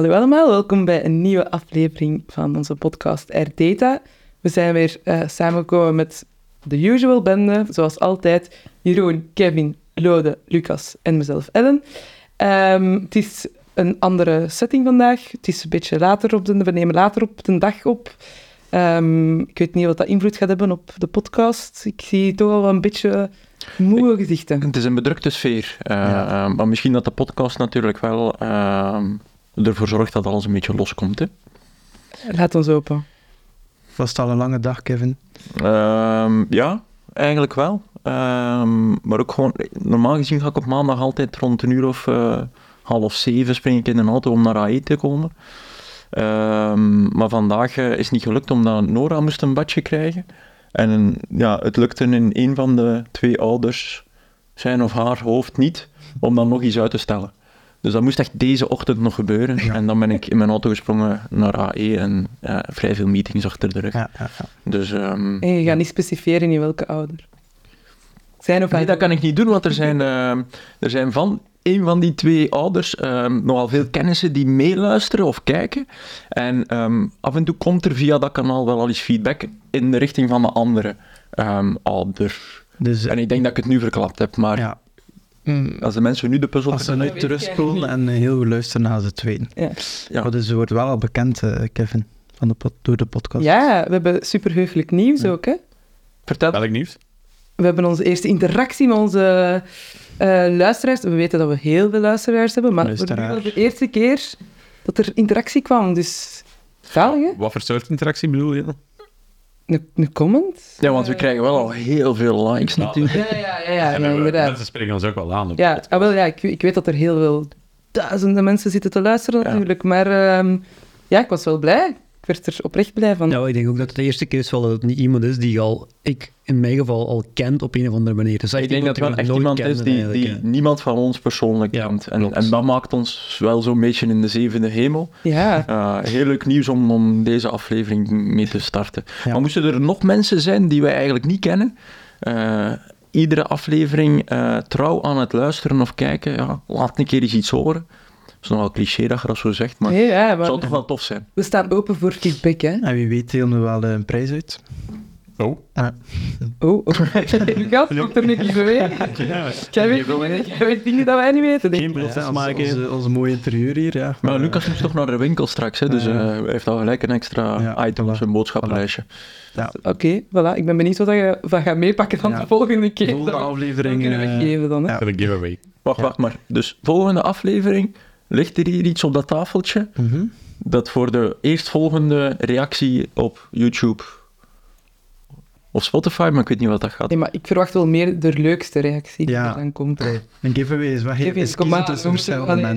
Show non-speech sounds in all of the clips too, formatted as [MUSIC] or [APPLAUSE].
Hallo allemaal, welkom bij een nieuwe aflevering van onze podcast Air Data. We zijn weer uh, samengekomen met de usual bende, zoals altijd. Jeroen, Kevin, Lode, Lucas en mezelf, Ellen. Um, het is een andere setting vandaag. Het is een beetje later op de... We nemen later op de dag op. Um, ik weet niet wat dat invloed gaat hebben op de podcast. Ik zie toch al een beetje moe gezichten. Het is een bedrukte sfeer. Uh, ja. Maar misschien dat de podcast natuurlijk wel uh, ervoor zorgt dat alles een beetje loskomt. Hè? Laat ons open. Was het al een lange dag, Kevin? Uh, ja, eigenlijk wel. Ehm, maar ook gewoon, normaal gezien ga ik op maandag altijd rond een uur of uh, half zeven spring ik in een auto om naar AE te komen. Um, maar vandaag uh, is niet gelukt omdat Nora moest een badje krijgen. En ja, het lukte in een van de twee ouders, zijn of haar hoofd niet, om dan nog iets uit te stellen. Dus dat moest echt deze ochtend nog gebeuren. Ja. En dan ben ik in mijn auto gesprongen naar AE en ja, vrij veel meetings achter de rug. Ja, dus, um, en je gaat niet specifieren in welke ouder? Zijn of nee, dat kan ik niet doen, want er zijn, uh, er zijn van een van die twee ouders um, nogal veel kennissen die meeluisteren of kijken. En um, af en toe komt er via dat kanaal wel al eens feedback in de richting van de andere um, ouder. Dus, en ik denk dat ik het nu verklapt heb, maar ja. als de mensen nu de puzzel... Als ze nu terugspoelen en heel goed luisteren naar ze tweeën. Ja. ja. Maar dus ze wordt wel al bekend, uh, Kevin, van de, door de podcast. Ja, we hebben superheugelijk nieuws ja. ook, hè? Vertel. Welk nieuws? We hebben onze eerste interactie met onze uh, luisteraars. We weten dat we heel veel luisteraars hebben, maar het was de eerste keer dat er interactie kwam. Dus zalig, hè? Wat voor soort interactie bedoel je dan? Een, een comment? Ja, want we krijgen wel al heel veel likes natuurlijk. Ja, ja, ja, ja, ja inderdaad. Mensen spreken ons ook wel aan. Op ja, ah, wel, ja ik, ik, weet dat er heel veel duizenden mensen zitten te luisteren natuurlijk, maar um, ja, ik was wel blij werd er oprecht blij van. Ja, ik denk ook dat het de eerste keer is wel dat het niet iemand is die al, ik in mijn geval, al kent op een of andere manier. Dus ik denk dat het wel echt iemand is die, die niemand van ons persoonlijk ja, kent. En, en, dat maakt ons wel zo'n beetje in de zevende hemel. Ja. Uh, heel leuk nieuws om, om deze aflevering mee te starten. Ja. Maar moesten er nog mensen zijn die wij eigenlijk niet kennen... Uh, iedere aflevering uh, trouw aan het luisteren of kijken, ja, laat een keer eens iets horen. Dat is nogal cliché dat je dat zo zegt, maar, ja, maar het zou toch wel tof zijn. We staan open voor feedback, hè? En wie weet delen we wel een prijs uit. Oh. Ah. Oh, oh. [LAUGHS] Lucas, komt er niet even mee. [LAUGHS] Jij weet, jij weet dingen dat wij niet weten, ik. Ja, onze, onze mooie interieur hier, ja. Maar Lucas moest toch naar de winkel straks, hè, dus uh, hij heeft al gelijk een extra ja, item op zijn boodschappenlijstje. Ja. Oké, okay, voilà. Ik ben benieuwd wat je van gaat meepakken van de volgende keer. Volgende aflevering. kunnen we uh, geven dan, hè. Ja. Een giveaway. Wacht, wacht maar. Dus volgende aflevering ligt er hier iets op dat tafeltje mm -hmm. dat voor de eerstvolgende reactie op YouTube of Spotify, maar ik weet niet wat dat gaat. Nee, maar ik verwacht wel meer de leukste reactie die ja. er dan komt. Een giveaway is wat heel is kom maar,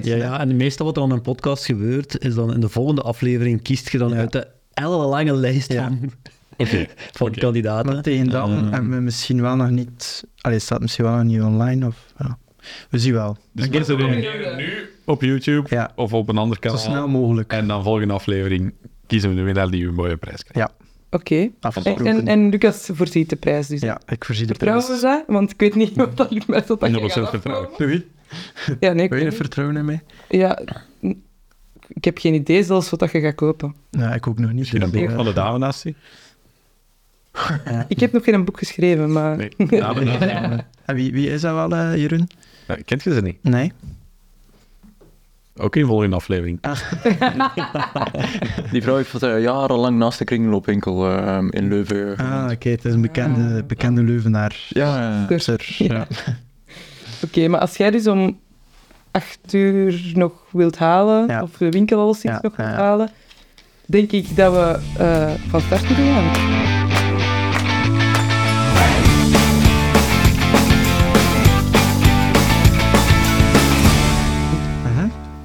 ja, ja, en meestal wat er aan een podcast gebeurt, is dan in de volgende aflevering kiest je dan ja. uit de lange lijst ja. van, okay. [LAUGHS] van okay. kandidaten. Maar tegen dan uh, hebben we misschien wel nog niet... Allee, staat misschien wel nog niet online, of... Ja. We zien wel. Dus we doen nu op YouTube ja. of op een ander kanaal. Zo snel mogelijk. En dan volgende aflevering kiezen we de winnaar die een mooie prijs krijgt. Ja. Oké. Okay. En, en, Lucas voorziet de prijs dus. Ja, ik voorzie de prijs. Vertrouwen we dat? Want ik weet niet [LAUGHS] wat dat ik met dat 100% vertrouwen. Wie? Ja, nee. Wil je er vertrouwen in mij? Ja, ik heb geen idee zelfs wat dat je gaat kopen. Nee, ik ook nog niet. Misschien een boek van de dame naast je? Ja. Ik heb nog geen boek geschreven, maar... Nee, dame naast [LAUGHS] En wie, wie is dat wel, uh, Jeroen? Ja, kent je ze niet? Nee. Ook in volgende aflevering. Ah. [LAUGHS] Die vrouw heeft uh, jarenlang naast de kringloopwinkel uh, in Leuven. Ah, oké, okay. het is een bekende, ah. bekende Leuvenaar. Ja, ja. ja. ja. [LAUGHS] Oké, okay, maar als jij dus om acht uur nog wilt halen, ja. of de winkel al sinds nog wilt halen, denk ik dat we uh, van start moeten gaan.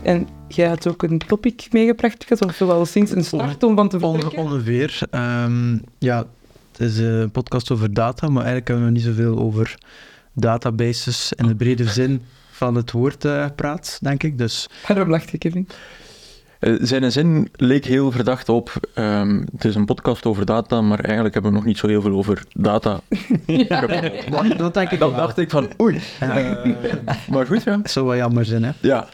En jij had ook een topic meegebracht, of wel sinds een start om van te vertrekken? On, ongeveer. Um, ja, het is een podcast over data, maar eigenlijk hebben we niet zoveel over databases in de brede zin van het woord uh, praat, denk ik. Dus... Waarom lacht je, Kevin? Eh, zijn zin leek heel verdacht op. ehm, het is een podcast over data, maar eigenlijk hebben we nog niet zo heel veel over data. [LAUGHS] Dat, dat denk ik Dan wel. dacht ik van, oei. Ja. Eh, maar goed, ja. zou wel jammer zijn, hè. Ja,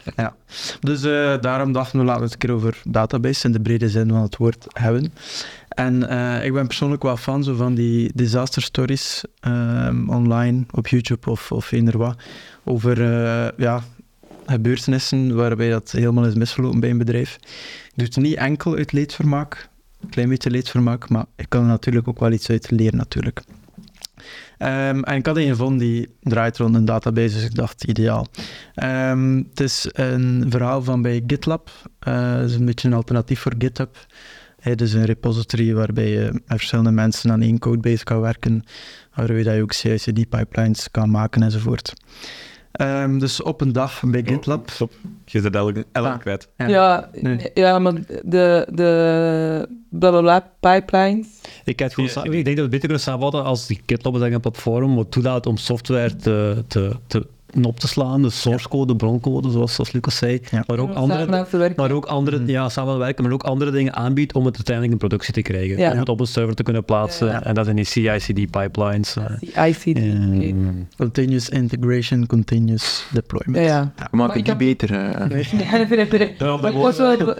Dus eh, daarom dachten we laten we het een keer over database in de brede zin van het woord hebben. En eh, ik ben persoonlijk wel fan zo van die disaster stories ehm, online op YouTube of, of eender wat over eh, ja, gebeurtenissen waarbij dat helemaal is misgelopen bij een bedrijf. Ik doe het niet enkel uit leedvermaak, een klein beetje leedvermaak, maar ik kan er natuurlijk ook wel iets uit leren natuurlijk. Ehm, en ik had een gevonden die draait rond een database, dus ik dacht ideaal. Ehm, het is een verhaal van bij GitLab. Het is een beetje een alternatief voor GitHub. Het is een repository waarbij je verschillende mensen aan één codebase kan werken, waarbij je ook CI/CD-pipelines kan maken enzovoort. Ehm, dus op een dag bij GitLab. Stop. Je zit elk, elk Ah. kwijt. Ja. Ja, Nee. ja, maar de, de blablabla pipelines. Ik, heb het gewoon ik denk dat we het beter kunnen samenvatten als die GitLab is eigenlijk een platform wat toelaat om software te, te, te op te slaan, de source code, de broncode, zoals, zoals Lucas zei, Ja. maar ook andere, maar ook andere, ja, samenwerken, maar ook andere dingen aanbiedt om het uiteindelijk in productie te krijgen. Ja. Om het op een server te kunnen plaatsen. Ja. En dat zijn die CI/CD-pipelines. Die ICD. Continuous Integration, Continuous Deployment. Ja, ja. we maken die heb- beter. eh.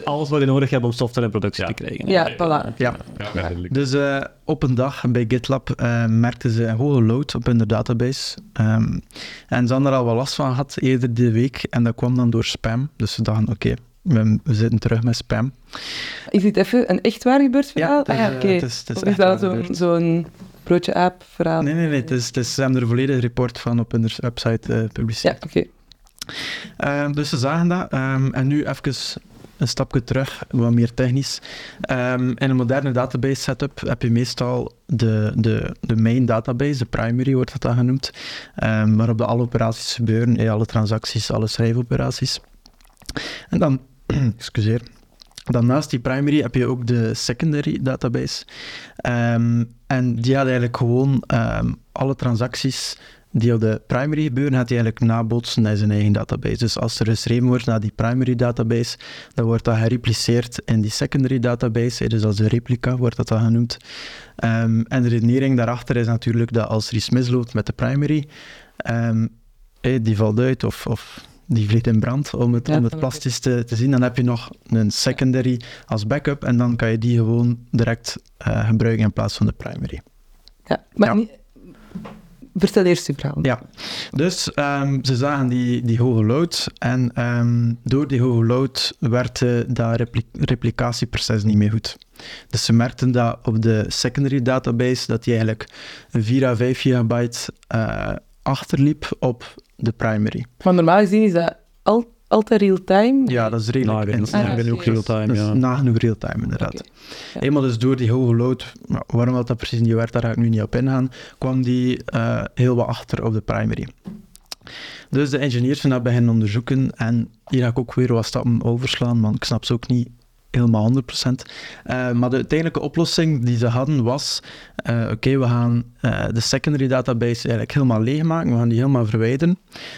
Alles wat je nodig hebt om software in productie Ja. te krijgen. Ja, voilà. Ja. Ja, duidelijk. Dus eh, op een dag bij GitLab eh, merkten ze een hoge load op hun database. Ehm, en ze hadden er al wel last van gehad eerder die week. En dat kwam dan door spam. Dus ze dachten, oké, we, we zitten terug met spam. Is dit even een echt waar gebeurd verhaal? ah, ja, eh, oké. is, het is dat zo'n broodje aap verhaal? Nee, nee, nee. Het is, het is, ze hebben er een volledig report van op hun website eh Ja, oké. Ehm, dus ze zagen dat. Ehm, en nu even een stapje terug, wat meer technisch. Ehm, in een moderne database setup heb je meestal de, de, de main database, de primary wordt dat dan genoemd, ehm, waarop de alle operaties gebeuren, eh, alle transacties, alle schrijfoperaties. En dan, [CLEARS THROAT] excuseer, dan naast die primary heb je ook de secondary database. Ehm, en die had eigenlijk gewoon ehm, alle transacties die op de primary gebeuren, gaat hij eigenlijk nabootsen naar zijn eigen database. Dus als er geschreven wordt naar die primary database, dan wordt dat gerepliceerd in die secondary database. Dus als een replica wordt dat dan genoemd. Ehm, en de redenering daarachter is natuurlijk dat als er iets misloopt met de primary, ehm, die valt uit of, of die vliegt in brand, om het, Ja, om het plastisch te, te zien, dan heb je nog een secondary als backup en dan kan je die gewoon direct eh, gebruiken in plaats van de primary. Ja, maar Ja. niet... Vertel eerst uw verhaal. Ja, dus ehm, ze zagen die, die hoge load en ehm, door die hoge load werd eh, dat repli- replicatieproces niet meer goed. Dus ze merkten dat op de secondary database dat die eigenlijk 4 à 5 gigabyte eh, achterliep op de primary. Maar normaal gezien is dat al, altijd real-time. Ja, dat is redelijk Nagenoeg, instant. Ah, nagenoeg oké. real-time, Dat is ja. nagenoeg real-time, inderdaad. Ja. Eenmaal dus door die hoge load, nou, waarom dat, dat precies niet werd, daar ga ik nu niet op ingaan, kwam die eh, heel wat achter op de primary. Dus de engineers zijn dat beginnen onderzoeken en hier ga ik ook weer wat stappen overslaan, want ik snap ze ook niet helemaal 100%. Eh, maar de uiteindelijke oplossing die ze hadden was, eh, oké, we gaan eh, de secondary database eigenlijk helemaal leegmaken, we gaan die helemaal verwijderen.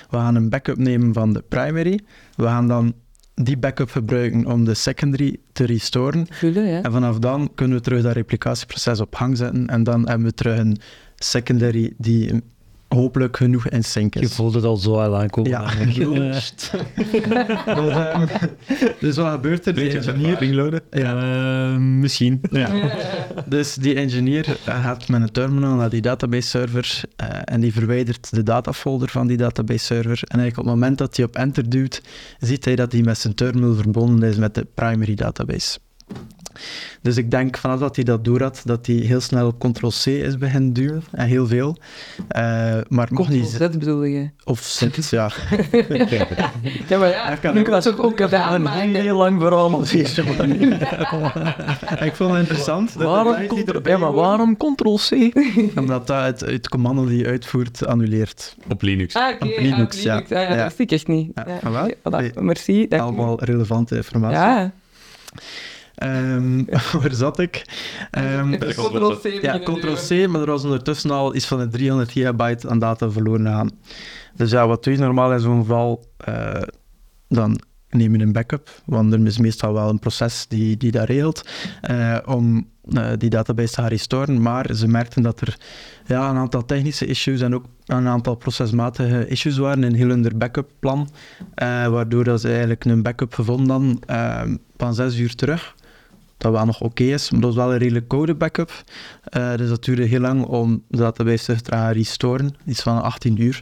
We gaan een backup nemen van de primary. We gaan dan die backup gebruiken om de secondary te restoren. Vullen, ja. En vanaf dan kunnen we terug dat replicatieproces op gang zetten. En dan hebben we terug een secondary die hopelijk genoeg in sync Je is. voelt het al zo al aankomen. Ja. Dus, [LAUGHS] [LAUGHS] ehm, dus wat gebeurt er? Die engineer, ringloaden? Eh, misschien. Ja. dus die engineer eh, gaat met een terminal naar die database server eh, en die verwijdert de datafolder van die database server. En eigenlijk op het moment dat hij op enter duwt, ziet hij dat hij met zijn terminal verbonden is met de primary database. Dus ik denk vanaf dat hij dat door had, dat hij heel snel op ctrl-c is beginnen duwen. En heel veel. Eh, maar mocht niet... Bedoel je. Of zit, ja. [LAUGHS] Ja, maar ja, kan nu ook- was ook ook maken. heel lang verhaal, maar [LAUGHS] ik vond het interessant. dat waarom, ja, maar waarom ctrl-c? [LAUGHS] Omdat dat het, het commando die je uitvoert annuleert. Op Linux. Ah. Op ja, Linux, ja. Linux. Ja, Ja. Dat wist ik echt niet. Ja, wel? Voilà. Nee. Merci. u. Allemaal relevante informatie. Ja. Ehm, [LAUGHS] waar zat ik? Ehm, Ctrl-C ja, Ctrl-C, maar er was ondertussen al iets van de 300 gigabyte aan data verloren gegaan. Dus ja, wat doe je normaal in zo'n geval? Eh, dan nemen een backup, want er is meestal wel een proces die, die dat regelt, eh, om eh, die database te gaan restoren. Maar ze merkten dat er ja, een aantal technische issues en ook een aantal procesmatige issues waren in heel hun backup plan, eh, waardoor dat ze eigenlijk een backup gevonden eh, van zes uur terug. Dat wel nog oké is, maar dat was wel een redelijk koude backup. Eh, dus dat duurde heel lang om de database te gaan restoren, iets van 18 uur.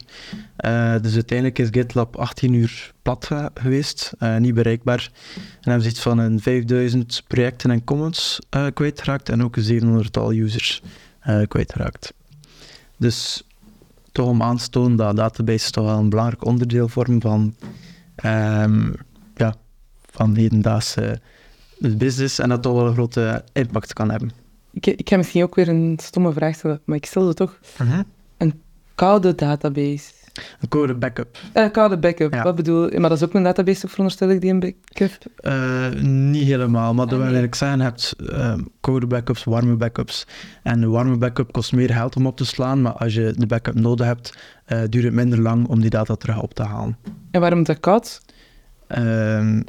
Eh, dus uiteindelijk is GitLab 18 uur plat ge- geweest, eh, niet bereikbaar. En hebben ze iets van een 5000 projecten en comments eh, kwijtgeraakt en ook een 700-tal users kwijtgeraakt. Dus toch om aan te tonen dat databases toch wel een belangrijk onderdeel vormen van, ehm, ja, van hedendaagse business en dat toch wel een grote impact kan hebben. Ik, ik ga misschien ook weer een stomme vraag stellen, maar ik stelde toch koude database. Een code backup. Eh, koude backup, Ja. wat bedoel je? Maar dat is ook een database, toch, veronderstel ik, die een backup? Eh, niet helemaal, maar dat Ah, wil nee. eigenlijk zeggen, je hebt ehm, koude backups, warme backups. En een warme backup kost meer geld om op te slaan, maar als je de backup nodig hebt, eh, duurt het minder lang om die data terug op te halen. En waarom is dat koud? Ehm,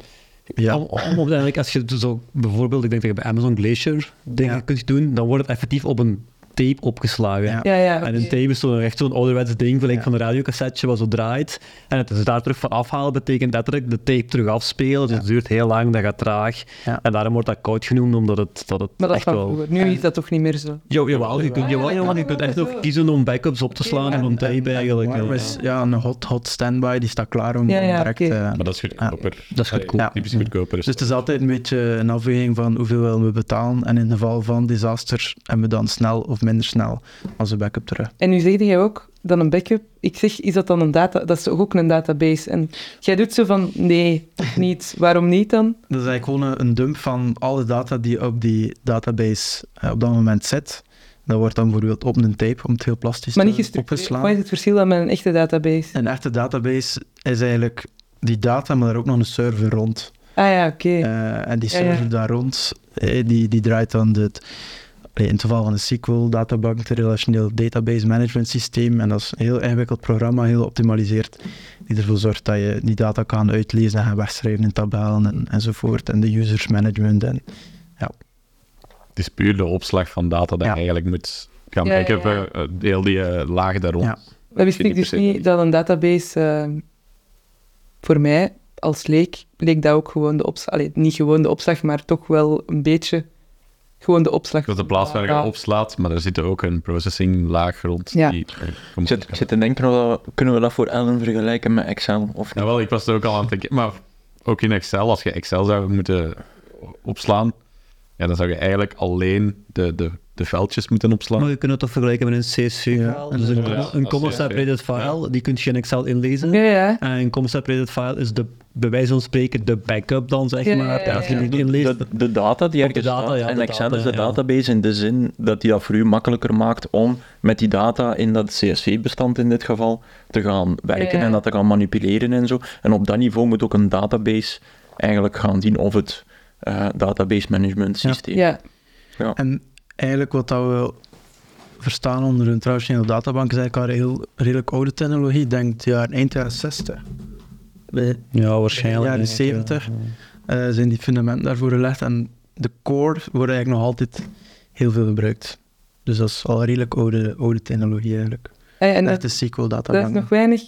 ja. Om, eigenlijk, als je zo bijvoorbeeld, ik denk dat je bij Amazon Glacier dingen Ja. kunt doen, dan wordt het effectief op een tape opgeslagen. Ja. Ja, ja. En een tape is zo echt zo'n ouderwets ding, gelijk Ja. van een radiocassetje wat zo draait. En het is daar terug van afhalen betekent letterlijk de tape terug afspelen. Dus Ja. het duurt heel lang, dat gaat traag. Ja. En daarom wordt dat koud genoemd, omdat het, dat het Maar dat echt wel... Nu is dat toch niet meer zo? Jo, jawel, je kunt, jawel, jawel, je kunt echt ook kiezen om backups op te slaan en om tape eigenlijk. Ja. is, ja, een hot, hot standby, die staat klaar om Ja, ja, direct... oké. eh, Maar dat is goedkoper. Dat is goedkoop. Ja. Typisch goedkoper. Dus het is altijd een beetje een afweging van hoeveel willen we betalen. En in het geval van disaster hebben we dan snel of minder snel onze backup terug. En nu zeg jij ook dat een backup... Ik zeg, is dat dan een data... Dat is toch ook een database? En jij doet zo van, nee, [LAUGHS] niet. Waarom niet dan? Dat is eigenlijk gewoon een, een dump van alle data die op die database eh, op dat moment zit. Dat wordt dan bijvoorbeeld op een tape, om het heel plastisch Maar niet te opgeslaan. Wat is het verschil dan met een echte database? Een echte database is eigenlijk die data, maar daar ook nog een server rond. Ah ja, oké. Eh, en die Ja, ja. server daar rond, eh, die, die draait dan de, in het geval van een SQL, databank, het relationeel database management systeem. En dat is een heel ingewikkeld programma, heel geoptimaliseerd, die ervoor zorgt dat je die data kan uitlezen en gaan wegschrijven in tabellen en, enzovoort. En de users management. En, Het is puur de opslag van data dat Ja. je eigenlijk moet gaan Ja, ja, backuppen. ja. eh, Heel die eh, laag daar rond. Ja. Ik dus niet, dat een database... eh, voor mij, als leek, leek dat ook gewoon de opslag... Allee, niet gewoon de opslag, maar toch wel een beetje gewoon de opslag. Dat is de plaats waar je Ja. opslaat, maar er zit ook een processing laag rond. Ja. Die, eh, zit, ik zit te denken, kunnen we dat voor Ellen vergelijken met Excel? Of niet? Nou wel, ik was er ook al aan het denken. Maar ook in Excel, als je Excel zou moeten opslaan, ja, dan zou je eigenlijk alleen de, de, de veldjes moeten opslaan. Maar je kunt het toch vergelijken met een CSV-file? Ja. dus een, Ja, een als comma-separated CSV. file, die kun je in Excel inlezen. Ja, ja. En een comma-separated file is de, bij wijze van spreken de backup dan, zeg Ja, maar. ja, ja, Als je ja. die inleest, De, de data die ergens de data, staat, ja, en de Excel data, is de ja. database in de zin dat die dat voor u makkelijker maakt om met die data in dat CSV-bestand in dit geval te gaan werken Ja. en dat te gaan manipuleren en zo. En op dat niveau moet ook een database eigenlijk gaan zien of het eh, database management Ja. systeem. Ja, En eigenlijk wat dat we verstaan onder een traditionele databank is eigenlijk al heel redelijk oude technologie. Ik denk ja, eind jaren 60. Bij ja, waarschijnlijk. jaren denk ik, 70 ja. eh, zijn die fundamenten daarvoor gelegd. En de core wordt eigenlijk nog altijd heel veel gebruikt. Dus dat is al redelijk oude, oude technologie eigenlijk. Ja, en dat, de SQL dat is databank. nog weinig...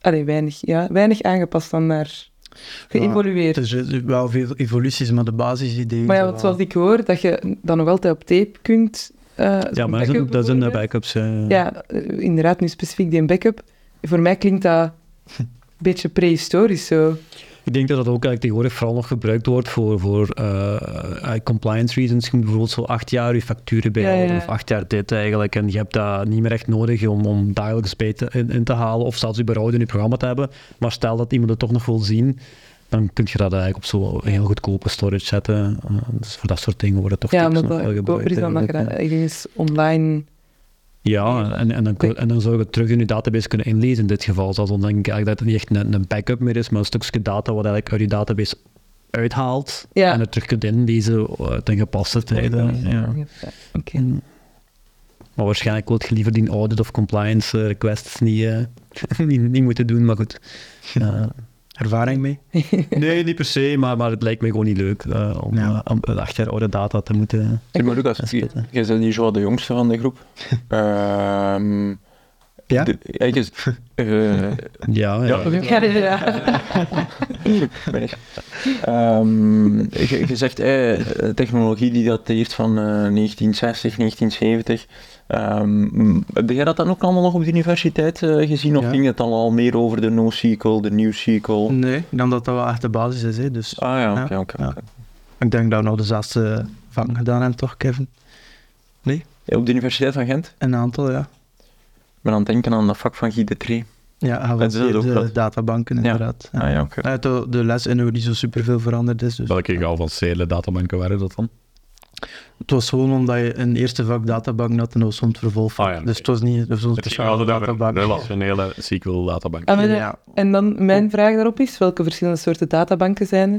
Allee, weinig, ja. Weinig aangepast dan naar... Geëvolueerd. Er zijn wel veel evoluties, maar de basisidee Maar ja, is want wel- zoals ik hoor, dat je dan nog altijd op tape kunt... eh, Ja, maar dat dat zijn de backups. eh. Ja, eh, inderdaad, nu specifiek die backup. Voor mij klinkt dat [LAUGHS] een beetje prehistorisch zo. Ik denk dat dat ook eigenlijk tegenwoordig vooral nog gebruikt wordt voor, voor eh, eh, compliance reasons. Je moet bijvoorbeeld zo acht jaar je facturen bijhouden, Ja, ja. of acht jaar dit eigenlijk. En je hebt dat niet meer echt nodig om, om dagelijks bij te, in, in te halen, of zelfs überhaupt in je programma te hebben. Maar stel dat iemand het toch nog wil zien, dan kun je dat eigenlijk op zo'n heel goedkope storage zetten. Eh, dus voor dat soort dingen wordt het toch Ja, nog wel dat gebruikt. je dat eigenlijk, ergens online... ja, en, en, dan, en dan zou je het terug in je database kunnen inlezen in dit geval. Zelfs dan denk ik eigenlijk dat het niet echt een, een backup meer is, maar een stukje data wat eigenlijk uit je database uithaalt Ja. en het terug kunt inlezen eh, ten gepaste tijden. Ja. Oké. Mm. Maar waarschijnlijk wil je liever die audit of compliance eh, requests niet, eh, [LAUGHS] niet, niet moeten doen, maar goed. Ja. [LAUGHS] ervaring mee? [LAUGHS] Nee, niet per se, maar, maar het lijkt me gewoon niet leuk eh, om, Ja. eh, om acht jaar oude data te moeten... Zeg maar Lucas, Dat jij bent hier zo de jongste van de groep. [LAUGHS] Ehm Ja? de- ik is, [LAUGHS] eh, Ja, ja. Ja. Ja, ik. Ehm, je, je zegt, eh, technologie die dateert van eh, 1960, 1970. Ehm, heb jij dat dan ook allemaal nog op de universiteit eh, gezien? Of Ja. ging het dan al meer over de NoSQL, de NewSQL? Nee, ik denk dat dat wel echt de basis is. Hè. Dus Ah ja, Ja. oké, ik denk dat we nog de zesde vak gedaan hebben, toch, Kevin? Ja, Op de Universiteit van Gent? Een aantal, ja. Ik ben aan het denken aan dat vak van Guy de Tree. Ja, Dat is het ook dat- databanken, inderdaad. Ja. Ah ja, oké. Ja, de, de les in hoe die zo superveel veranderd is. Dus. Welke geavanceerde databanken waren dat dan? Het was gewoon omdat je een eerste vak databank had en dat het vervolgvak. Ah, ja. Dus het was niet een speciale altijd over databank. relationele SQL-databank. Ah, maar de- Ja, En dan mijn vraag daarop is, welke verschillende soorten databanken zijn er?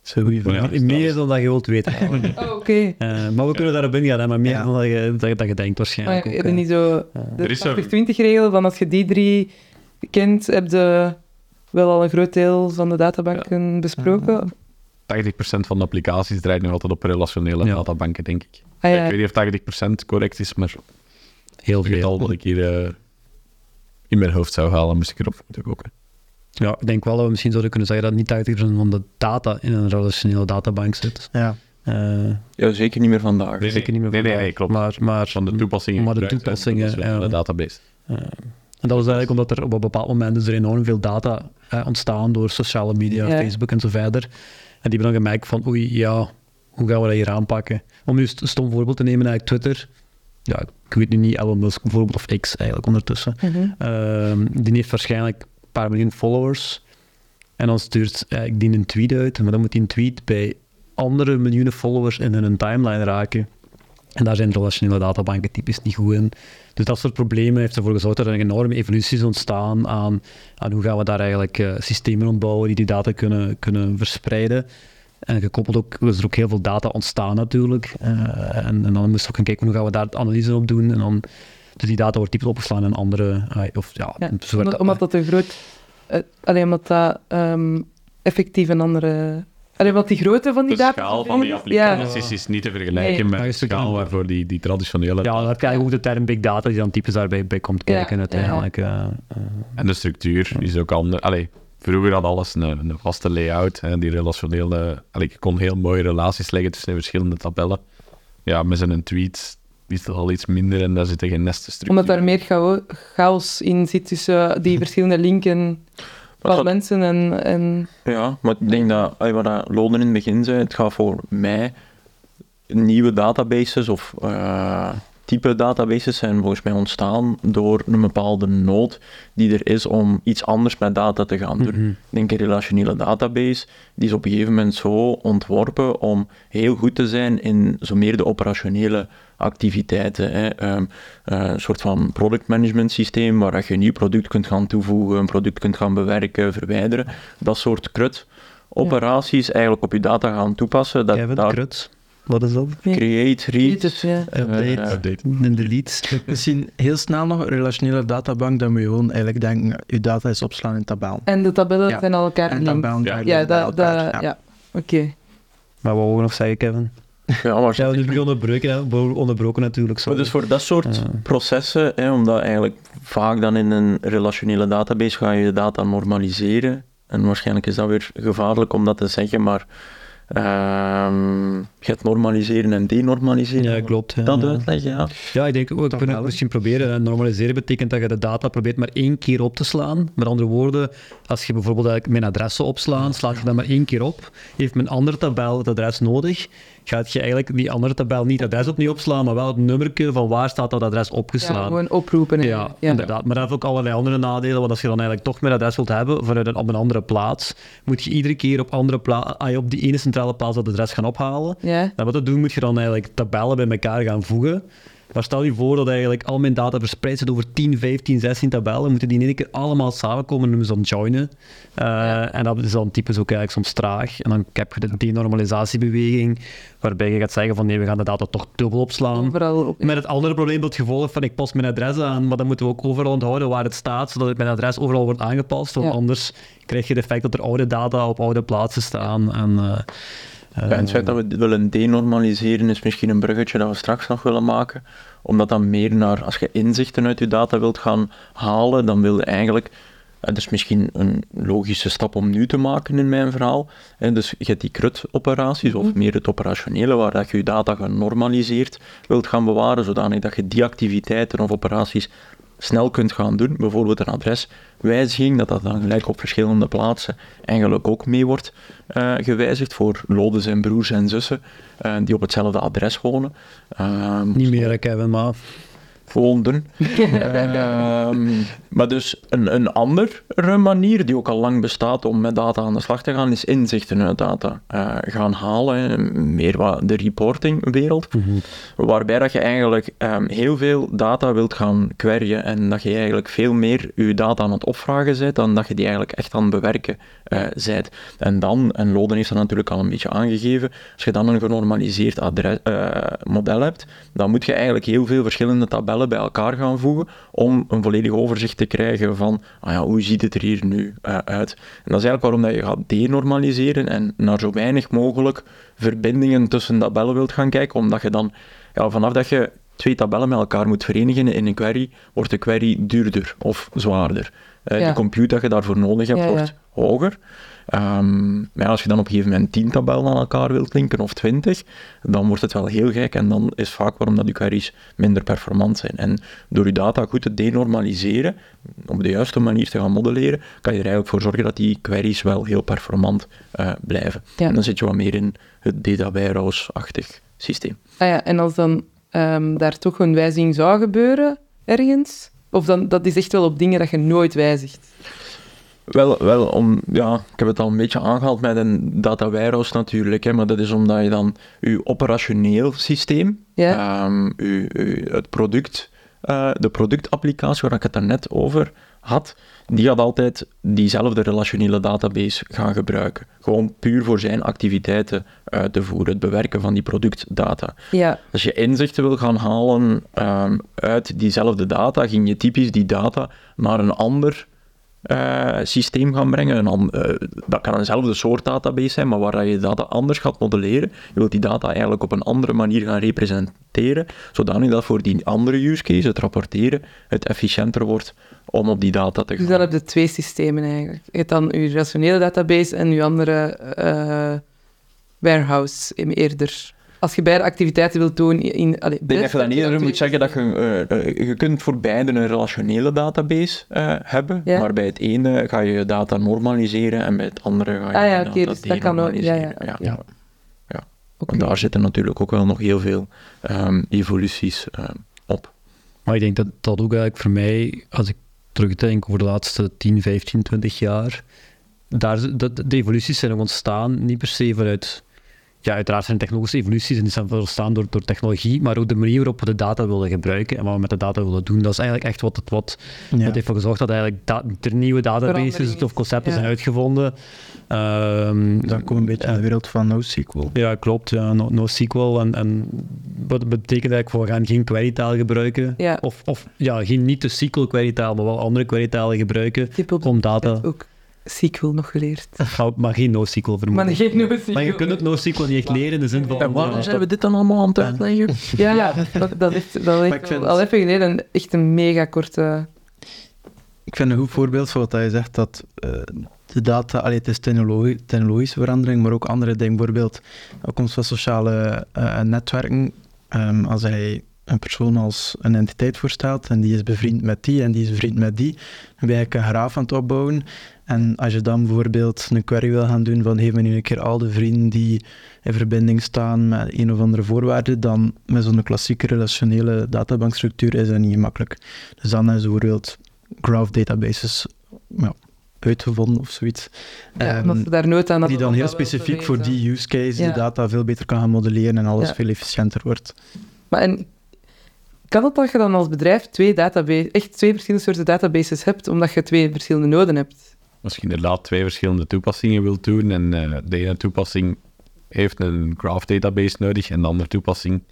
dat is een goede vraag. Ja. Meer dan dat je wilt weten. [LAUGHS] Oh, oké. Eh, maar we kunnen daarop ingaan, hè, maar meer Ja. dan dat je, dat, dat je denkt Maar waarschijnlijk. je ook, hebt hè. niet zo Er de is een- 80-20-regel van als je die drie kent, heb je wel al een groot deel van de databanken besproken. 80% van de applicaties draait nog altijd op relationele Ja. databanken, denk ik. Ah, Ik ja. weet niet of 80% correct is, maar Heel het getal veel. dat ik hier eh, in mijn hoofd zou halen, moest ik erop moeten gokken. Ja, ik denk wel dat we misschien zouden kunnen zeggen dat niet 80% van de data in een relationele databank zit. Ja. Eh, Ja, zeker niet meer vandaag. Nee, zeker niet meer nee, nee, vandaag. nee, klopt. Maar, maar, Van de toepassingen. Maar de toepassingen, voor de database. Eh, en dat was eigenlijk omdat er op een bepaald moment is er enorm veel data eh, ontstaan door sociale media, Ja. Facebook en zo verder. En die hebben dan gemerkt van, oei, ja, hoe gaan we dat hier aanpakken? Om nu een st- stom voorbeeld te nemen, eigenlijk Twitter. Ja, ik weet nu niet Elon Musk bijvoorbeeld, of X eigenlijk ondertussen. Mhm. Ehm, die heeft waarschijnlijk een paar miljoen followers. En dan stuurt ik die een tweet uit, maar dan moet die een tweet bij andere miljoenen followers in hun timeline raken. En daar zijn relationele databanken typisch niet goed in. Dus dat soort problemen heeft ervoor gezorgd dat er een enorme evolutie is ontstaan aan, aan hoe gaan we daar eigenlijk eh, systemen ontbouwen die die data kunnen, kunnen verspreiden. En gekoppeld ook, is er ook heel veel data ontstaan natuurlijk. Eh, en, en dan moesten we ook gaan kijken hoe gaan we daar analyse op doen. En dan, dus die data wordt typisch opgeslagen in andere... of, ja, omdat, dat- omdat dat een groot... eh, alleen omdat dat ehm, effectief een andere... Alleen omdat die grootte van die De data... schaal van die Ja. applicaties is niet te vergelijken Nee. met de schaal waarvoor die, die traditionele... Ja, dan heb je eigenlijk ook de term big data die dan typisch daarbij bij komt Ja, kijken uiteindelijk. eh, eh. En de structuur is ook anders. Allee, vroeger had alles een, een vaste layout. Hè, die relationele... Allee, je kon heel mooie relaties leggen tussen de verschillende tabellen. Ja, met zijn tweet is dat al iets minder en daar zitten geen nesten structuur. Omdat daar meer chao- chaos in zit tussen die verschillende linken gaat- mensen en... en Ja, maar ik denk dat, wat dat Loden in het begin zei, het gaat voor mij nieuwe databases of eh, type databases zijn volgens mij ontstaan door een bepaalde nood die er is om iets anders met data te gaan doen. Ik denk een relationele database, die is op een gegeven moment zo ontworpen om heel goed te zijn in zo meer de operationele activiteiten. Hè. Ehm, eh, een soort van product management systeem waar dat je een nieuw product kunt gaan toevoegen, een product kunt gaan bewerken, verwijderen. Dat soort crud operaties eigenlijk op je data gaan toepassen. Dat, Kevin, daar Kruts, wat is dat? create, read, ja. eh, Update. eh, Update. En delete. Misschien heel snel nog, een relationele databank, dan moet je gewoon eigenlijk denken, je data is opslaan in tabel. En de tabellen Ja. zijn al elkaar En tabellen Ja. Ja, ja. Oké. Maar wat wou je nog zeggen, Kevin? Ja, maar Ja, we hebben onderbroken, onderbroken natuurlijk. Maar Sorry. dus voor dat soort processen, hè, omdat eigenlijk vaak dan in een relationele database ga je de data normaliseren. En waarschijnlijk is dat weer gevaarlijk om dat te zeggen, maar ehm, je hebt normaliseren en denormaliseren. Ja, klopt. Ja. Dat uitleggen, ja. Ja, ik denk, we kunnen het misschien proberen. Normaliseren betekent dat je de data probeert maar één keer op te slaan. Met andere woorden, als je bijvoorbeeld mijn adressen opslaan, slaat je dat maar één keer op. Heeft mijn andere tabel het adres nodig, gaat je eigenlijk die andere tabel niet het adres opnieuw opslaan, maar wel het nummerke van waar staat dat adres Ja, opgeslaan. gewoon oproepen. hè. Ja, inderdaad. Maar dat heeft ook allerlei andere nadelen. Want als je dan eigenlijk toch mijn adres wilt hebben vanuit een, op een andere plaats, moet je iedere keer op, andere pla- ah, ja, op die ene centrale plaats dat adres gaan ophalen. Ja. En wat dat doen, moet je dan eigenlijk tabellen bij elkaar gaan voegen. Maar stel je voor dat eigenlijk al mijn data verspreid zit over 10, 15, 16 tabellen, moeten die in één keer allemaal samenkomen en noemen ze dan joinen. Uh, En dat is dan typisch ook eigenlijk soms traag. En dan heb je de denormalisatiebeweging, waarbij je gaat zeggen van nee, we gaan de data toch dubbel opslaan. Overal. Met het andere probleem tot gevolg van ik pas mijn adres aan, maar dan moeten we ook overal onthouden waar het staat, zodat mijn adres overal wordt aangepast. Want Ja. anders krijg je het effect dat er oude data op oude plaatsen staan. En, eh, Ja, en het feit dat we willen denormaliseren is misschien een bruggetje dat we straks nog willen maken. Omdat dan meer naar, als je inzichten uit je data wilt gaan halen, dan wil je eigenlijk, eh, dat is misschien een logische stap om nu te maken in mijn verhaal. hè, Dus je hebt die CRUD-operaties, of meer het operationele, waar dat je je data genormaliseerd wilt gaan bewaren, zodanig dat je die activiteiten of operaties snel kunt gaan doen. Bijvoorbeeld een adreswijziging, dat dat dan gelijk op verschillende plaatsen eigenlijk ook mee wordt eh, gewijzigd voor lodes en broers en zussen eh, die op hetzelfde adres wonen. Ehm, niet meer, Kevin, maar woonden. [LAUGHS] Ehm, maar dus een, een andere manier die ook al lang bestaat om met data aan de slag te gaan, is inzichten uit data eh, gaan halen. hè. Meer wat de reportingwereld. Waarbij dat je eigenlijk ehm, heel veel data wilt gaan queryen en dat je eigenlijk veel meer je data aan het opvragen bent dan dat je die eigenlijk echt aan het bewerken eh bent. En dan, en Loden heeft dat natuurlijk al een beetje aangegeven, als je dan een genormaliseerd adres, eh, model hebt, dan moet je eigenlijk heel veel verschillende tabellen bij elkaar gaan voegen om een volledig overzicht te krijgen van ah ja, hoe ziet het er hier nu eh, uit. En dat is eigenlijk waarom dat je gaat denormaliseren en naar zo weinig mogelijk verbindingen tussen tabellen wilt gaan kijken, omdat je dan, ja, vanaf dat je twee tabellen met elkaar moet verenigen in een query, wordt de query duurder of zwaarder. Eh, Ja. De compute dat je daarvoor nodig hebt, Ja, wordt hoger. Ehm, maar als je dan op een gegeven moment 10 tabellen aan elkaar wilt linken of 20, dan wordt het wel heel gek en dan is vaak waarom dat je queries minder performant zijn. En door je data goed te denormaliseren, op de juiste manier te gaan modelleren, kan je er eigenlijk voor zorgen dat die queries wel heel performant eh, blijven. Ja. En dan zit je wat meer in het data warehouse-achtig systeem. Ah ja, en als dan ehm, daar toch een wijziging zou gebeuren, ergens, of dan, dat is echt wel op dingen dat je nooit wijzigt. Wel, wel om, ja, ik heb het al een beetje aangehaald met een data warehouse natuurlijk, hè, maar dat is omdat je dan je operationeel systeem, Ja. ehm, het product, eh, de productapplicatie waar ik het daarnet over had, die gaat altijd diezelfde relationele database gaan gebruiken. Gewoon puur voor zijn activiteiten uit te voeren, het bewerken van die productdata. Ja, Als je inzichten wil gaan halen ehm, uit diezelfde data, ging je typisch die data naar een ander eh, systeem gaan brengen. Een an- eh, dat kan eenzelfde soort database zijn, maar waar je data anders gaat modelleren. Je wilt die data eigenlijk op een andere manier gaan representeren, zodanig dat voor die andere use case, het rapporteren, het efficiënter wordt om op die data te dus gaan. dan heb je twee systemen eigenlijk. Je hebt dan je relationele database en je andere eh, warehouse eerder. Als je beide activiteiten wilt doen in... Allee, Ik denk dat je dan eerder moet zeggen dat je, eh, eh, je kunt voor beide een relationele database eh, hebben, Ja. maar bij het ene ga je je data normaliseren en bij het andere ga je Ah ja, oké, dus dat kan ook, ja, ja, ja. ja. Daar zitten natuurlijk ook wel nog heel veel ehm, evoluties ehm, op. Maar ik denk dat dat ook eigenlijk voor mij, als ik terugdenk over de laatste 10, 15, 20 jaar, daar, dat, de evoluties zijn ook ontstaan, niet per se vanuit... Ja, uiteraard zijn technologische evoluties en die zijn ontstaan door, door technologie, maar ook de manier waarop we de data willen gebruiken en wat we met de data willen doen. Dat is eigenlijk echt wat, het, wat, Ja. wat heeft ervoor gezorgd dat eigenlijk da- er nieuwe databases of concepten Ja. zijn uitgevonden. Ehm, Dan komen we een beetje in de wereld van NoSQL. ja, klopt. Ja, no, NoSQL. En, en wat betekent eigenlijk voor we gaan geen querytaal gebruiken? Ja. Of, of ja, geen niet de SQL querytaal, maar wel andere querytalen gebruiken om data... ook SQL nog geleerd. [LAUGHS] Maar, maar geen NoSQL vermoeden. Maar geen NoSQL. Maar je kunt ook NoSQL niet echt leren in de zin van... En waarom ja, zijn we dit dan allemaal aan het uitleggen? [LAUGHS] Ja, dat, dat heeft, dat vind- al even geleden echt een mega korte... Ik vind een goed voorbeeld van wat je zegt, dat eh, de data, allee, het is technologie, technologische verandering, maar ook andere dingen. Bijvoorbeeld, op komst van sociale eh, netwerken, ehm, als hij een persoon als een entiteit voorstelt en die is bevriend met die en die is bevriend met die, dan ben je een graaf aan het opbouwen. En als je dan bijvoorbeeld een query wil gaan doen van geef me nu een keer al de vrienden die in verbinding staan met een of andere voorwaarde, dan met zo'n klassieke relationele databankstructuur is dat niet gemakkelijk. Dus dan is bijvoorbeeld graph databases ja, uitgevonden of zoiets. Ja, Ehm, daar nooit aan die dan heel specifiek voor die use case Ja. de data veel beter kan gaan modelleren en alles veel efficiënter wordt. Maar en, kan het dat je dan als bedrijf twee database, echt twee verschillende soorten databases hebt, omdat je twee verschillende noden hebt? Als je inderdaad twee verschillende toepassingen wilt doen en eh, de ene toepassing heeft een graph database nodig en de andere toepassing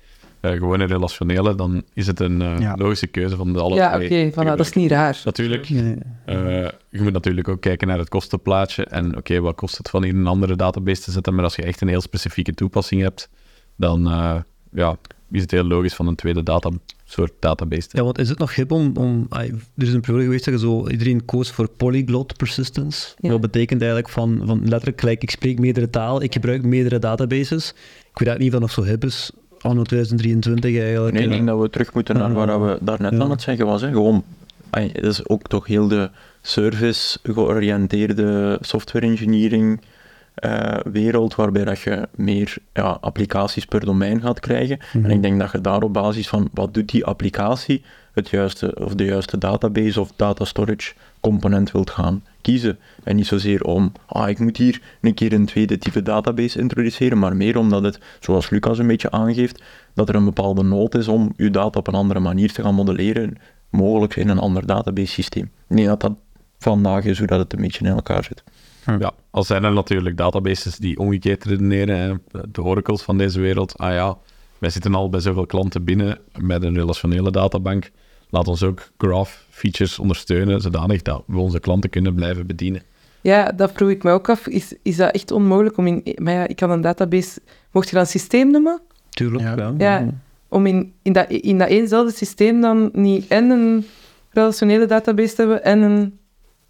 eh, gewoon een relationele, dan is het een eh, Ja. logische keuze van de alle ja, oké, twee. voilà, dat is niet raar. Natuurlijk, Nee. eh, je moet natuurlijk ook kijken naar het kostenplaatje en oké, wat kost het van hier een andere database te zetten, maar als je echt een heel specifieke toepassing hebt, dan eh, ja, is het heel logisch van een tweede data, soort database te Ja, want is het nog hip om... om er is een periode geweest dat je zo, iedereen koos voor polyglot persistence. Ja. Dat betekent eigenlijk van, van letterlijk gelijk, ik spreek meerdere talen, ik gebruik meerdere databases. Ik weet eigenlijk niet of dat nog zo hip is, anno 2023 eigenlijk. Nee, ik denk dat we terug moeten naar waar we daarnet Ja. aan het zeggen was. Hè. Gewoon, dat is ook toch heel de service-georiënteerde software engineering eh, wereld, waarbij dat je meer ja, applicaties per domein gaat krijgen. Mhm. En ik denk dat je daar op basis van wat doet die applicatie, het juiste, of de juiste database of data storage component wilt gaan kiezen. En niet zozeer om, ah, ik moet hier een keer een tweede type database introduceren, maar meer omdat het, zoals Lucas een beetje aangeeft, dat er een bepaalde nood is om je data op een andere manier te gaan modelleren, mogelijk in een ander database systeem. Ik denk dat dat vandaag is hoe dat het een beetje in elkaar zit. Ja, al zijn er natuurlijk databases die omgekeerd redeneren, hè. de oracles van deze wereld. Ah ja, wij zitten al bij zoveel klanten binnen met een relationele databank. Laat ons ook graph features ondersteunen, zodanig dat we onze klanten kunnen blijven bedienen. Ja, dat vroeg ik me ook af. Is, is dat echt onmogelijk om in... Maar ja, ik kan een database... Mocht je dan systeem noemen? Tuurlijk, Ja. ja. Ja. Om in, in, dat, in dat eenzelfde systeem dan niet en een relationele database te hebben en een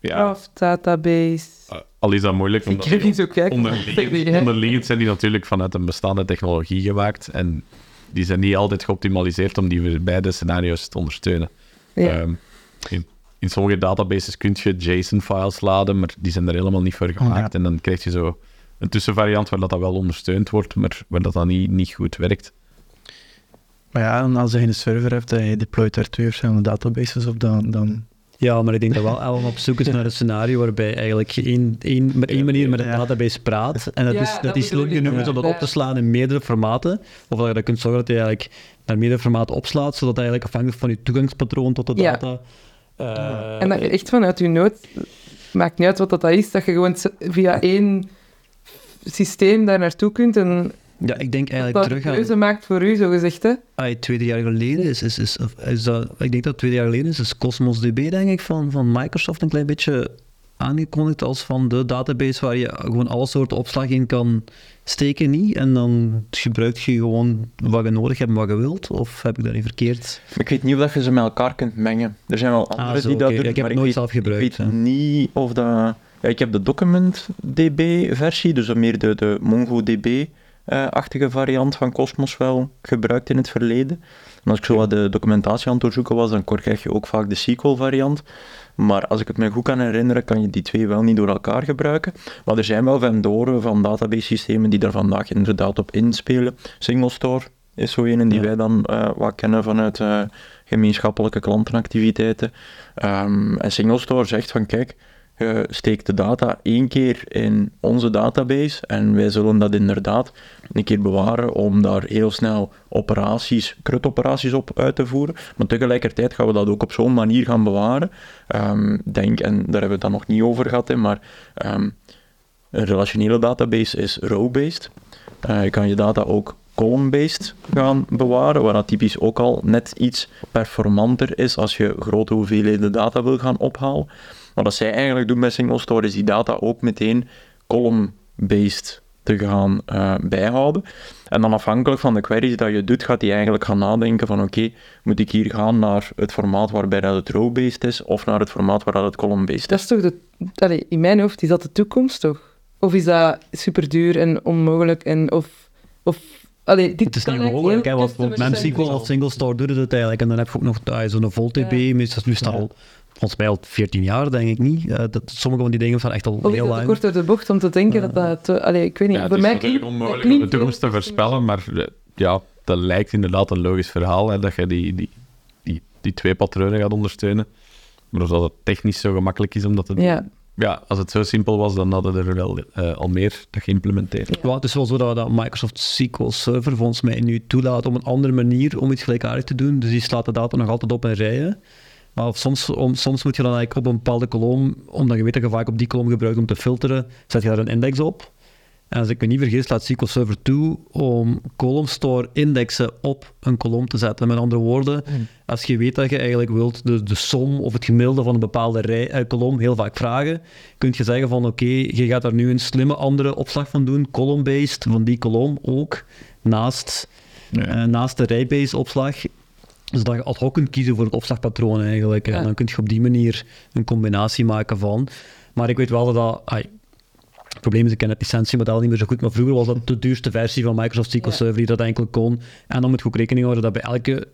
Ja, graph database. eh, al is dat moeilijk, Ik omdat heb niet zo kijken. onderliggend, onderliggend zijn die natuurlijk vanuit een bestaande technologie gemaakt en die zijn niet altijd geoptimaliseerd om die beide scenario's te ondersteunen. Ja. Ehm, in, in sommige databases kun je JSON-files laden, maar die zijn er helemaal niet voor gemaakt. Ja. En dan krijg je zo een tussenvariant waar dat, dat wel ondersteund wordt, maar waar dat dan niet, niet goed werkt. Maar ja, en als je een server hebt en je deployt daar twee verschillende databases op, dan... dan Ja, maar ik denk dat wel Alan op zoek is naar een scenario waarbij eigenlijk je één, één, met één manier met een Ja. database praat. En dat Ja, is, dat dat is genoeg ja. om dat op te slaan in meerdere formaten. Of dat je dat kunt zorgen dat je eigenlijk naar meerdere formaten opslaat, zodat eigenlijk afhankelijk van je toegangspatroon tot de Ja. data... eh, En dat je echt vanuit je nood, maakt niet uit wat dat is, dat je gewoon via één systeem daar naartoe kunt en Ja, ik denk eigenlijk terug aan... keuze maakt voor u, zo gezegd. Hè? Ah, twee jaar geleden is, is, is, of is dat, ik denk dat twee jaar geleden is, is Cosmos DB, denk ik, van, van Microsoft een klein beetje aangekondigd als van de database waar je gewoon alle soorten opslag in kan steken, niet? En dan gebruik je gewoon wat je nodig hebt en wat je wilt? Of heb ik dat niet verkeerd? Ik weet niet of dat je ze met elkaar kunt mengen. Er zijn wel anderen Ah, zo, die dat doen, Ik heb maar het nooit weet, zelf gebruikt, Ik weet hè. niet of dat... Ja, ik heb de document DB-versie, dus dan meer de, de MongoDB-achtige variant van Cosmos wel gebruikt in het verleden. En als ik zo wat de documentatie aan het doorzoeken was, dan krijg je ook vaak de SQL-variant. Maar als ik het me goed kan herinneren, kan je die twee wel niet door elkaar gebruiken. Maar er zijn wel vendoren van database-systemen die daar vandaag inderdaad op inspelen. SingleStore is zo een die Ja. wij dan eh, wat kennen vanuit eh, gemeenschappelijke klantenactiviteiten. Ehm, en SingleStore zegt van kijk, je steekt de data één keer in onze database en wij zullen dat inderdaad een keer bewaren om daar heel snel operaties, CRUD-operaties op uit te voeren. Maar tegelijkertijd gaan we dat ook op zo'n manier gaan bewaren. Ehm, denk, en daar hebben we het dan nog niet over gehad, hè, maar ehm, een relationele database is row-based. Eh, je kan je data ook column-based gaan bewaren, waar dat typisch ook al net iets performanter is als je grote hoeveelheden data wil gaan ophalen. Maar wat zij eigenlijk doen bij SingleStore is die data ook meteen column-based te gaan eh, bijhouden. En dan afhankelijk van de queries dat je doet, gaat hij eigenlijk gaan nadenken van oké, moet ik hier gaan naar het formaat waarbij dat het row-based is, of naar het formaat waar dat het column-based Dat is. is toch de... Allee, in mijn hoofd is dat de toekomst, toch? Of is dat super duur en onmogelijk en of... of allee, dit Het is kan niet mogelijk, hè, want, MemSQL of SingleStore doet het eigenlijk. En dan heb je ook nog zo'n VoltDB, Ja. meestal nu staat al, volgens mij al 14 jaar, denk ik niet. Eh, dat, sommige van die dingen staan echt al Of heel dat te lang. kort door de bocht om te denken dat dat... te- allee, ik weet niet. Ja, het voor is mij natuurlijk onmogelijk dat om de toekomst te voorspellen, maar eh, ja, dat lijkt inderdaad een logisch verhaal, hè, dat je die, die, die, die twee patronen gaat ondersteunen. Maar of dat het technisch zo gemakkelijk is om dat te doen, Ja, ja, als het zo simpel was, dan hadden er wel eh, al meer dat geïmplementeerd. Ja, het is wel zo dat, dat Microsoft SQL Server volgens mij nu toelaat om een andere manier om iets gelijkaardigs te doen. Dus die slaat de data nog altijd op in rijen. Maar soms, om, soms moet je dan eigenlijk op een bepaalde kolom, omdat je weet dat je vaak op die kolom gebruikt om te filteren, zet je daar een index op. En als ik me niet vergis, laat SQL Server toe om column store indexen op een kolom te zetten. Met andere woorden, als je weet dat je eigenlijk wilt de, de som of het gemiddelde van een bepaalde rij, eh, kolom heel vaak vragen, kun je zeggen van oké, je gaat daar nu een slimme andere opslag van doen, column-based, van die kolom ook, naast, eh, naast de rij-based opslag. Zodat je ad hoc kunt kiezen voor het opslagpatroon eigenlijk. En dan kun je op die manier een combinatie maken van. Maar ik weet wel dat dat... ai, het probleem is, ik ken het licentiemodel niet meer zo goed, maar vroeger was dat de duurste versie van Microsoft SQL. Server die dat enkel kon. En dan moet je ook rekening houden dat bij elke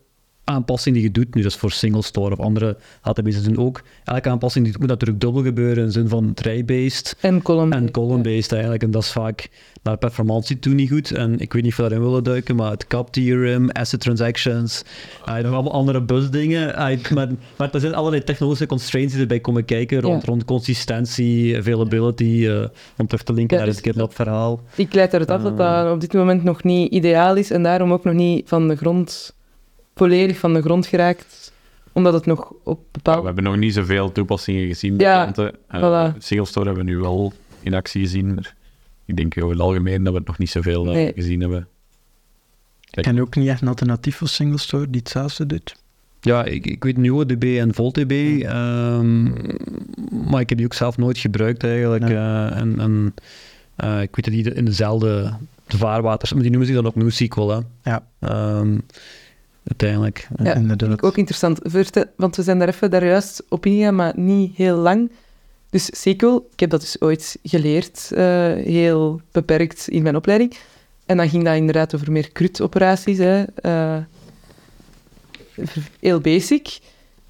aanpassing die je doet, nu dat is voor single store of andere databases doen ook, elke aanpassing die moet natuurlijk dubbel gebeuren in de zin van tray-based En column. en column-based eigenlijk. En dat is vaak naar performantie toe niet goed. En ik weet niet of we daarin willen duiken, maar het CAP theorem, asset transactions, uh, nog allemaal andere busdingen. Uh, maar, maar er zijn allerlei technologische constraints die erbij komen kijken rond, Ja. rond consistentie, availability, eh, om terug te linken Ja, naar dus- het dat verhaal. Ik leid eruit af dat Ah. dat op dit moment nog niet ideaal is en daarom ook nog niet van de grond, volledig van de grond geraakt. Omdat het nog op Ja, bepaalde... we hebben nog niet zoveel toepassingen gezien bij Ja, klanten. Eh, voilà. Single Store hebben we nu wel in actie gezien, maar ik denk over het algemeen dat we het nog niet zoveel eh, Nee. gezien hebben. Ik ken ook niet echt een alternatief voor single store die hetzelfde doet. Ja, ik, ik weet NuoDB en VoltDB, ehm, maar ik heb die ook zelf nooit gebruikt eigenlijk. Nee. eh, en en eh, ik weet dat die in dezelfde vaarwaters, maar die noemen zich dan ook NewSQL, hè. Ja. Ehm, uiteindelijk. Ja, inderdaad. Ook interessant, want we zijn daar even daar juist op ingegaan, maar niet heel lang. Dus SQL, ik heb dat dus ooit geleerd, eh, heel beperkt in mijn opleiding. En dan ging dat inderdaad over meer CRUD-operaties, hè. eh, heel basic.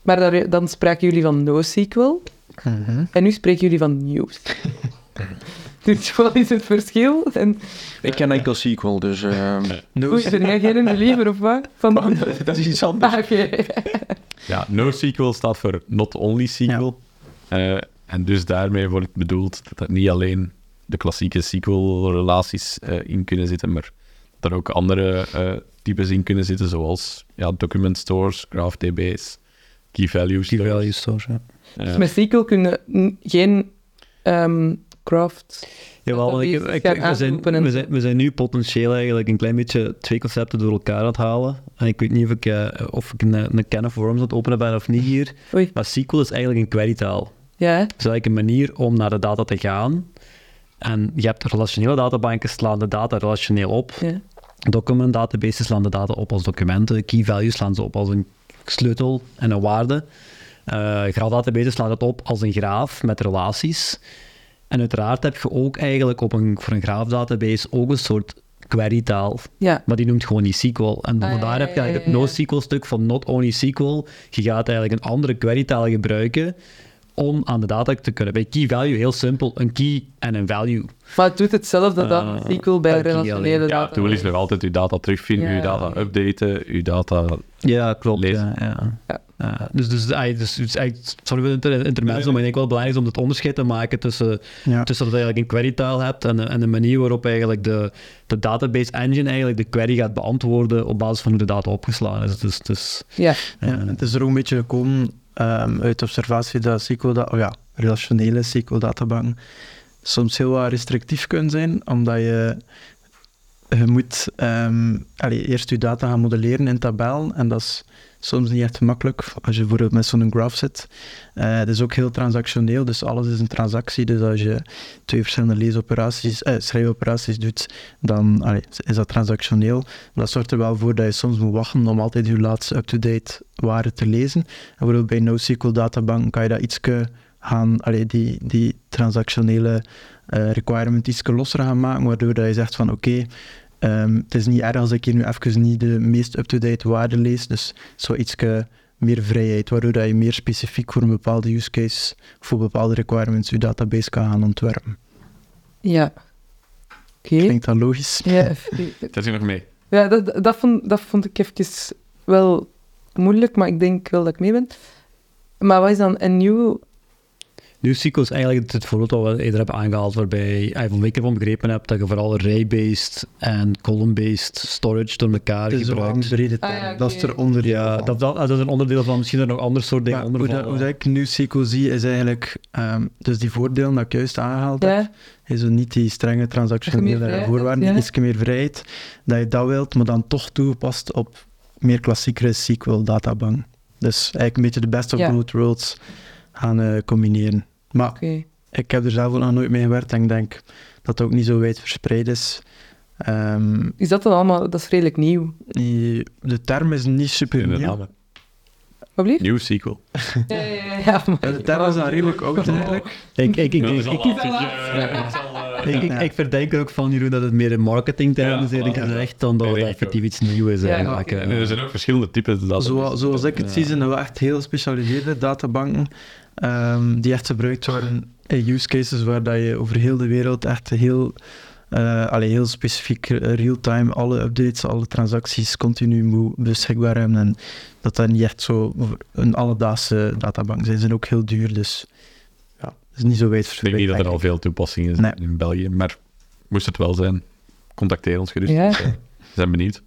Maar daar, dan spraken jullie van NoSQL Mhm. en nu spreken jullie van News. [LAUGHS] [LAUGHS] dus wat is het verschil? En, Ik ken enkel SQL, dus... ehm, No, oei, ben jij geen believer of wat? Van, dat is iets anders. ah. Ja, NoSQL staat voor Not Only SQL. Eh, en dus daarmee wordt bedoeld dat er niet alleen de klassieke SQL-relaties eh, in kunnen zitten, maar dat er ook andere eh, types in kunnen zitten, zoals ja, document stores, GraphDB's, key values. Die stores. value stores, ja. Dus met SQL kunnen geen ehm craft... Jawel, want ik, ik, ik- we, zijn, we, zijn, we zijn nu potentieel eigenlijk een klein beetje twee concepten door elkaar aan het halen. En ik weet niet of ik, eh, of ik een, een can of worms aan het openen ben of niet hier. Oei. Maar SQL is eigenlijk een querytaal. Ja? Het is eigenlijk een manier om naar de data te gaan. En je hebt relationele databanken, slaan de data relationeel op. ja. Document databases slaan de data op als documenten. Key values slaan ze op als een sleutel en een waarde. Eh graafdatabases slaan het op als een graaf met relaties. En uiteraard heb je ook eigenlijk op een, voor een graafdatabase ook een soort querytaal. Ja, Maar die noemt gewoon niet SQL. En Ah, vandaar ja, heb je eigenlijk het NoSQL-stuk van not only SQL. Je gaat eigenlijk een andere querytaal gebruiken om aan de data te kunnen. Bij key value heel simpel, een key en een value. maar het doet hetzelfde dan Ah, SQL bij relationele alleen. ja, data. het doel is nog altijd je data terugvinden, Ja. je data updaten, je data... Ja, klopt. Lezen. Ja, ja. Ja, dus, dus, dus, dus eigenlijk, sorry voor het inter- intermezzo, maar ik denk wel belangrijk is om het onderscheid te maken tussen, ja. tussen dat je eigenlijk een querytaal hebt en, de- en de manier waarop eigenlijk de, de database engine eigenlijk de query gaat beantwoorden op basis van hoe de data opgeslagen is. Dus, dus, Ja, Ja, het is er ook een beetje gekomen ehm, uit observatie dat SQL, da- oh ja, relationele SQL-databanken soms heel wat restrictief kunnen zijn, omdat je, je moet ehm, allee, eerst je data gaan modelleren in tabellen en dat is soms niet echt gemakkelijk als je bijvoorbeeld met zo'n graph zit. Eh, het is ook heel transactioneel, dus alles is een transactie. Dus als je twee verschillende leesoperaties, eh, schrijfoperaties doet, dan is dat transactioneel. Dat zorgt er wel voor dat je soms moet wachten om altijd je laatste up-to-date waarde te lezen. En bijvoorbeeld bij NoSQL databank kan je dat ietske gaan, die, die transactionele eh, requirement iets losser gaan maken, waardoor dat je zegt van oké, ehm, het is niet erg als ik hier nu even niet de meest up-to-date waarde lees, dus zo ietske meer vrijheid, waardoor dat je meer specifiek voor een bepaalde use case, voor bepaalde requirements, je database kan gaan ontwerpen. ja. Oké. Klinkt dat logisch? Ja, [LAUGHS] Zet je nog mee? ja dat, dat, vond, dat vond ik even wel moeilijk, maar ik denk wel dat ik mee ben. Maar wat is dan een nieuw... NewSQL is eigenlijk het voorbeeld wat we eerder hebben aangehaald, waarbij je van ik ervan begrepen heb dat je vooral array-based en column-based storage door elkaar is gebruikt. brede Ah, Dat is er onderdeel Ja, van. dat, dat, dat is een onderdeel van misschien er nog ander soort dingen Maar onder hoe, dat, hoe dat ik nu SQL zie, is eigenlijk... ehm, dus die voordelen dat ik juist aangehaald heb, Ja, is zo niet die strenge transactionele voorwaarden, ja. iets meer vrijheid, dat je dat wilt, maar dan toch toegepast op meer klassiekere SQL-databank. Dus eigenlijk een beetje de best of Ja. both worlds gaan eh, combineren. Maar ik heb er zelf ook nog nooit mee gewerkt en ik denk dat het ook niet zo wijd verspreid is. Ehm, Is dat dan allemaal, dat is redelijk nieuw. die- de term is niet super nieuw. naam. Wat blieft? Nieuw sequel. Ja, ja, ja, ja, maar- Ja, de term is dan redelijk oud eigenlijk. Ik, ik, ik, lastig, eh, eh, ik, ik, ik verdenk er ook van, Jeroen, dat het meer een marketingterm Ja, is, eerlijk gezegd, dan dat Ja, het effectief iets nieuws is Ja, eigenlijk. er zijn ook verschillende types. Dat Zo, zoals ik het Ja. zie, zijn er wel echt heel gespecialiseerde databanken ehm, die echt gebruikt worden in use cases waar dat je over heel de wereld echt heel, eh, allee, heel specifiek eh, real-time alle updates, alle transacties continu moet beschikbaar hebben en dat dat niet echt zo een alledaagse databank zijn. Ze zijn ook heel duur, dus ja, is niet zo wijd Ik denk niet dat er al veel toepassingen Nee. zijn in België, maar moest het wel zijn, contacteer ons gerust. Ja. We zijn benieuwd.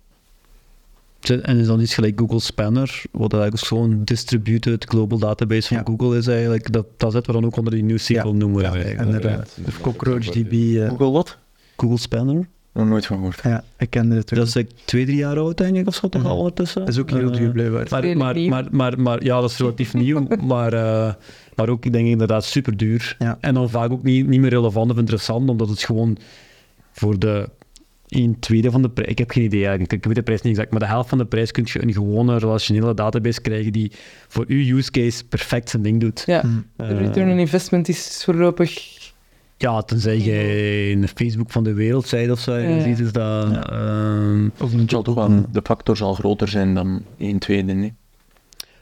En is dan iets gelijk Google Spanner, wat eigenlijk gewoon distributed global database van Ja. Google is eigenlijk. Dat, dat zetten we dan ook onder die NewSQL Ja. noemen. Ja, ja. Inderdaad. Of CockroachDB, eh, Google wat? Google Spanner. Nog nooit van gehoord. ja, ik kende het ook. Dat is like twee, drie jaar oud denk ik, of zo toch al ondertussen. Dat is ook heel Eh, duur blijkbaar. Maar, maar, maar, maar, maar ja, dat is relatief [LAUGHS] nieuw, maar, eh, maar ook, ik denk inderdaad, super duur. Ja. En dan vaak ook niet, niet meer relevant of interessant, omdat het gewoon voor de 1 tweede van de prijs, ik heb geen idee eigenlijk, ik weet de prijs niet exact, maar de helft van de prijs kun je een gewone relationele database krijgen die voor uw use case perfect zijn ding doet. ja. Hm. De Eh, return on investment is voorlopig... ja, tenzij jij in de Facebook van de wereld zijt of zo, Ja. ziet is dat... Ja. ehm, Of een toch wel, de factor zal groter zijn dan 1 tweede. Nee?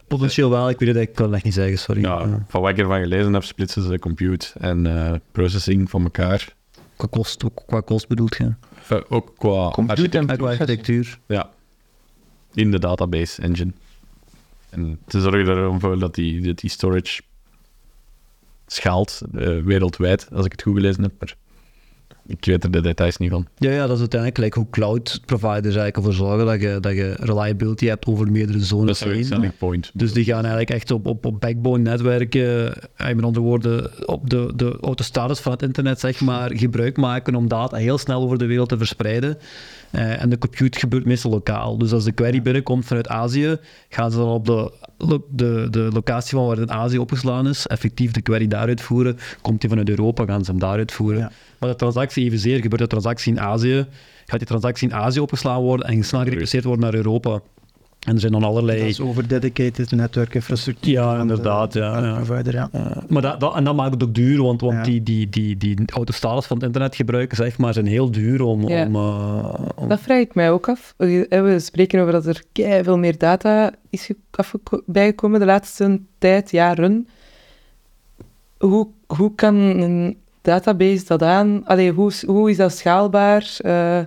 potentieel wel, ik weet het eigenlijk, ik kan echt niet zeggen, sorry. Ja, Eh, van wat ik ervan gelezen heb, splitsen ze compute en eh, processing van elkaar. Qua kost, ook qua kost bedoelt je? Ook qua qua architectuur. Ja, in de database engine. En te zorgen ervoor dat die, dat die storage schaalt eh, wereldwijd, als ik het goed gelezen heb. Maar ik weet er de details niet van. Ja, ja, dat is uiteindelijk gelijk hoe cloud providers eigenlijk ervoor zorgen dat je, dat je reliability hebt over meerdere Dat zones is een selling point. Dus die gaan eigenlijk echt op, op, op backbone netwerken, eh, met andere woorden, op de, de autostatus van het internet, zeg maar, gebruik maken om data heel snel over de wereld te verspreiden. Eh, en de compute gebeurt meestal lokaal. Dus als de query binnenkomt vanuit Azië, gaan ze dan op de, de, de locatie van waar het in Azië opgeslaan is, effectief de query daaruit voeren. Komt die vanuit Europa, gaan ze hem daaruit voeren. Ja. Maar de transactie evenzeer, gebeurt de transactie in Azië, gaat die transactie in Azië opgeslaan worden en snel gerepliceerd worden naar Europa. En er zijn dan allerlei... Dat is over dedicated netwerkinfrastructuur. Ja, de- inderdaad, ja, de ja. provider, ja. Uh, maar dat, dat, en dat maakt het ook duur, want, want Ja. die, die, die, die autostatus van het internet gebruiken, zeg maar, zijn heel duur om... Ja. om, uh, om- Dat vraag ik mij ook af. We we spreken over dat er veel meer data is bijgekomen de laatste tijd, jaren. Hoe, hoe kan een database dat aan? Allee, hoe, is- hoe is dat schaalbaar? Eh,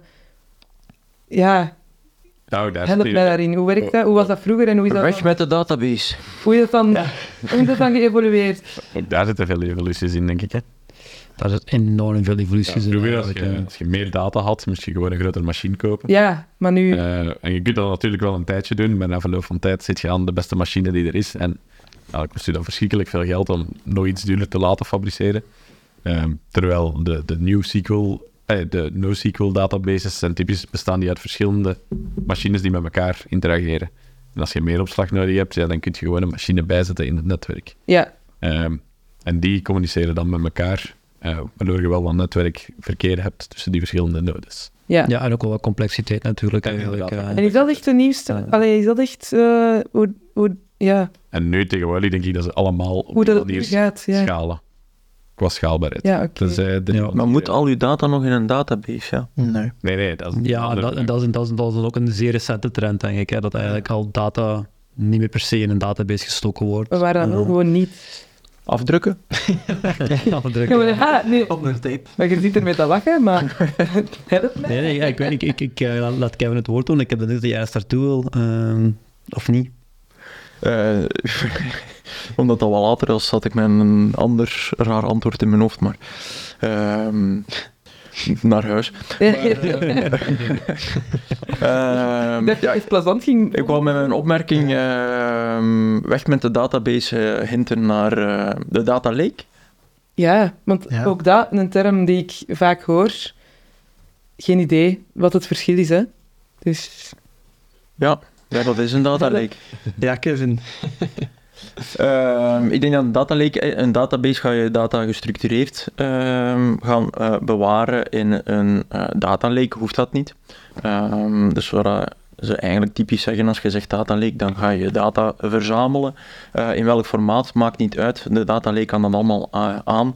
ja, Nou, daar help mij daarin. Hoe werkt dat? Hoe was dat vroeger en hoe is dat, Weg met de database. hoe is dat, dan, hoe is dat dan geëvolueerd? Ook daar zitten veel evoluties in, denk ik. Hè? Daar zit enorm veel evoluties in. Vroeger, als je, hè. als je meer data had, moest je gewoon een grotere machine kopen. Ja, maar nu... Eh, en je kunt dat natuurlijk wel een tijdje doen, maar na verloop van tijd zit je aan de beste machine die er is. En nou, kost je dan verschrikkelijk veel geld om nog iets duurder te laten fabriceren. Ehm, terwijl de, de NewSQL, eh, de NoSQL databases zijn typisch bestaan die uit verschillende machines die met elkaar interageren. En als je meer opslag nodig hebt, ja, dan kun je gewoon een machine bijzetten in het netwerk. Ja, Ehm, en die communiceren dan met elkaar, eh, waardoor je wel wat netwerkverkeer hebt tussen die verschillende nodes. ja. Ja, en ook wel wat complexiteit natuurlijk. Eigenlijk, eh. En is dat echt de nieuwste? Allee, is dat echt... eh, hoe, hoe, ja, En nu tegenwoordig denk ik dat ze allemaal op hoe die dat nu manier gaat? Ja, schalen. Qua schaalbaarheid. ja oké. Tenzij de- Ja. Maar moet al uw data nog in een database, ja? Nee. Nee, nee, dat is... Ja, dat, en dat, is, dat, is, dat is ook een zeer recente trend, denk ik. Hè, dat eigenlijk al data niet meer per se in een database gestoken wordt. We waren dan Eh, gewoon niet... Afdrukken? [LAUGHS] afdrukken. Ja, maar, ah, nee, Op een tape. maar je zit ermee te lachen, maar... [LAUGHS] Help. Nee, nee, ja, ik weet niet. Ik, ik, ik, eh, laat- Kevin het woord doen. Ik heb de dat jij eerst daartoe wil. ehm, of niet? Eh, [LAUGHS] omdat dat wel later was, zat ik met een ander raar antwoord in mijn hoofd, maar... ehm, naar huis. [LAUGHS] Ehm, Dat ja, is plezant ging. ik wou met mijn opmerking ehm, weg met de database eh, hinten naar eh, de data lake. Ja, want Ja. ook dat, een term die ik vaak hoor. Geen idee wat het verschil is, hè. Dus... Ja, ja dat is een data lake. Ja, Kevin. [LAUGHS] Ehm, ik denk dat een data lake, eh, een database ga je data gestructureerd ehm, gaan eh, bewaren in een eh data lake, hoeft dat niet. Ehm, dus wat ze eigenlijk typisch zeggen als je zegt data lake, dan ga je data verzamelen. In welk formaat, maakt niet uit. De data lake kan dat allemaal aan.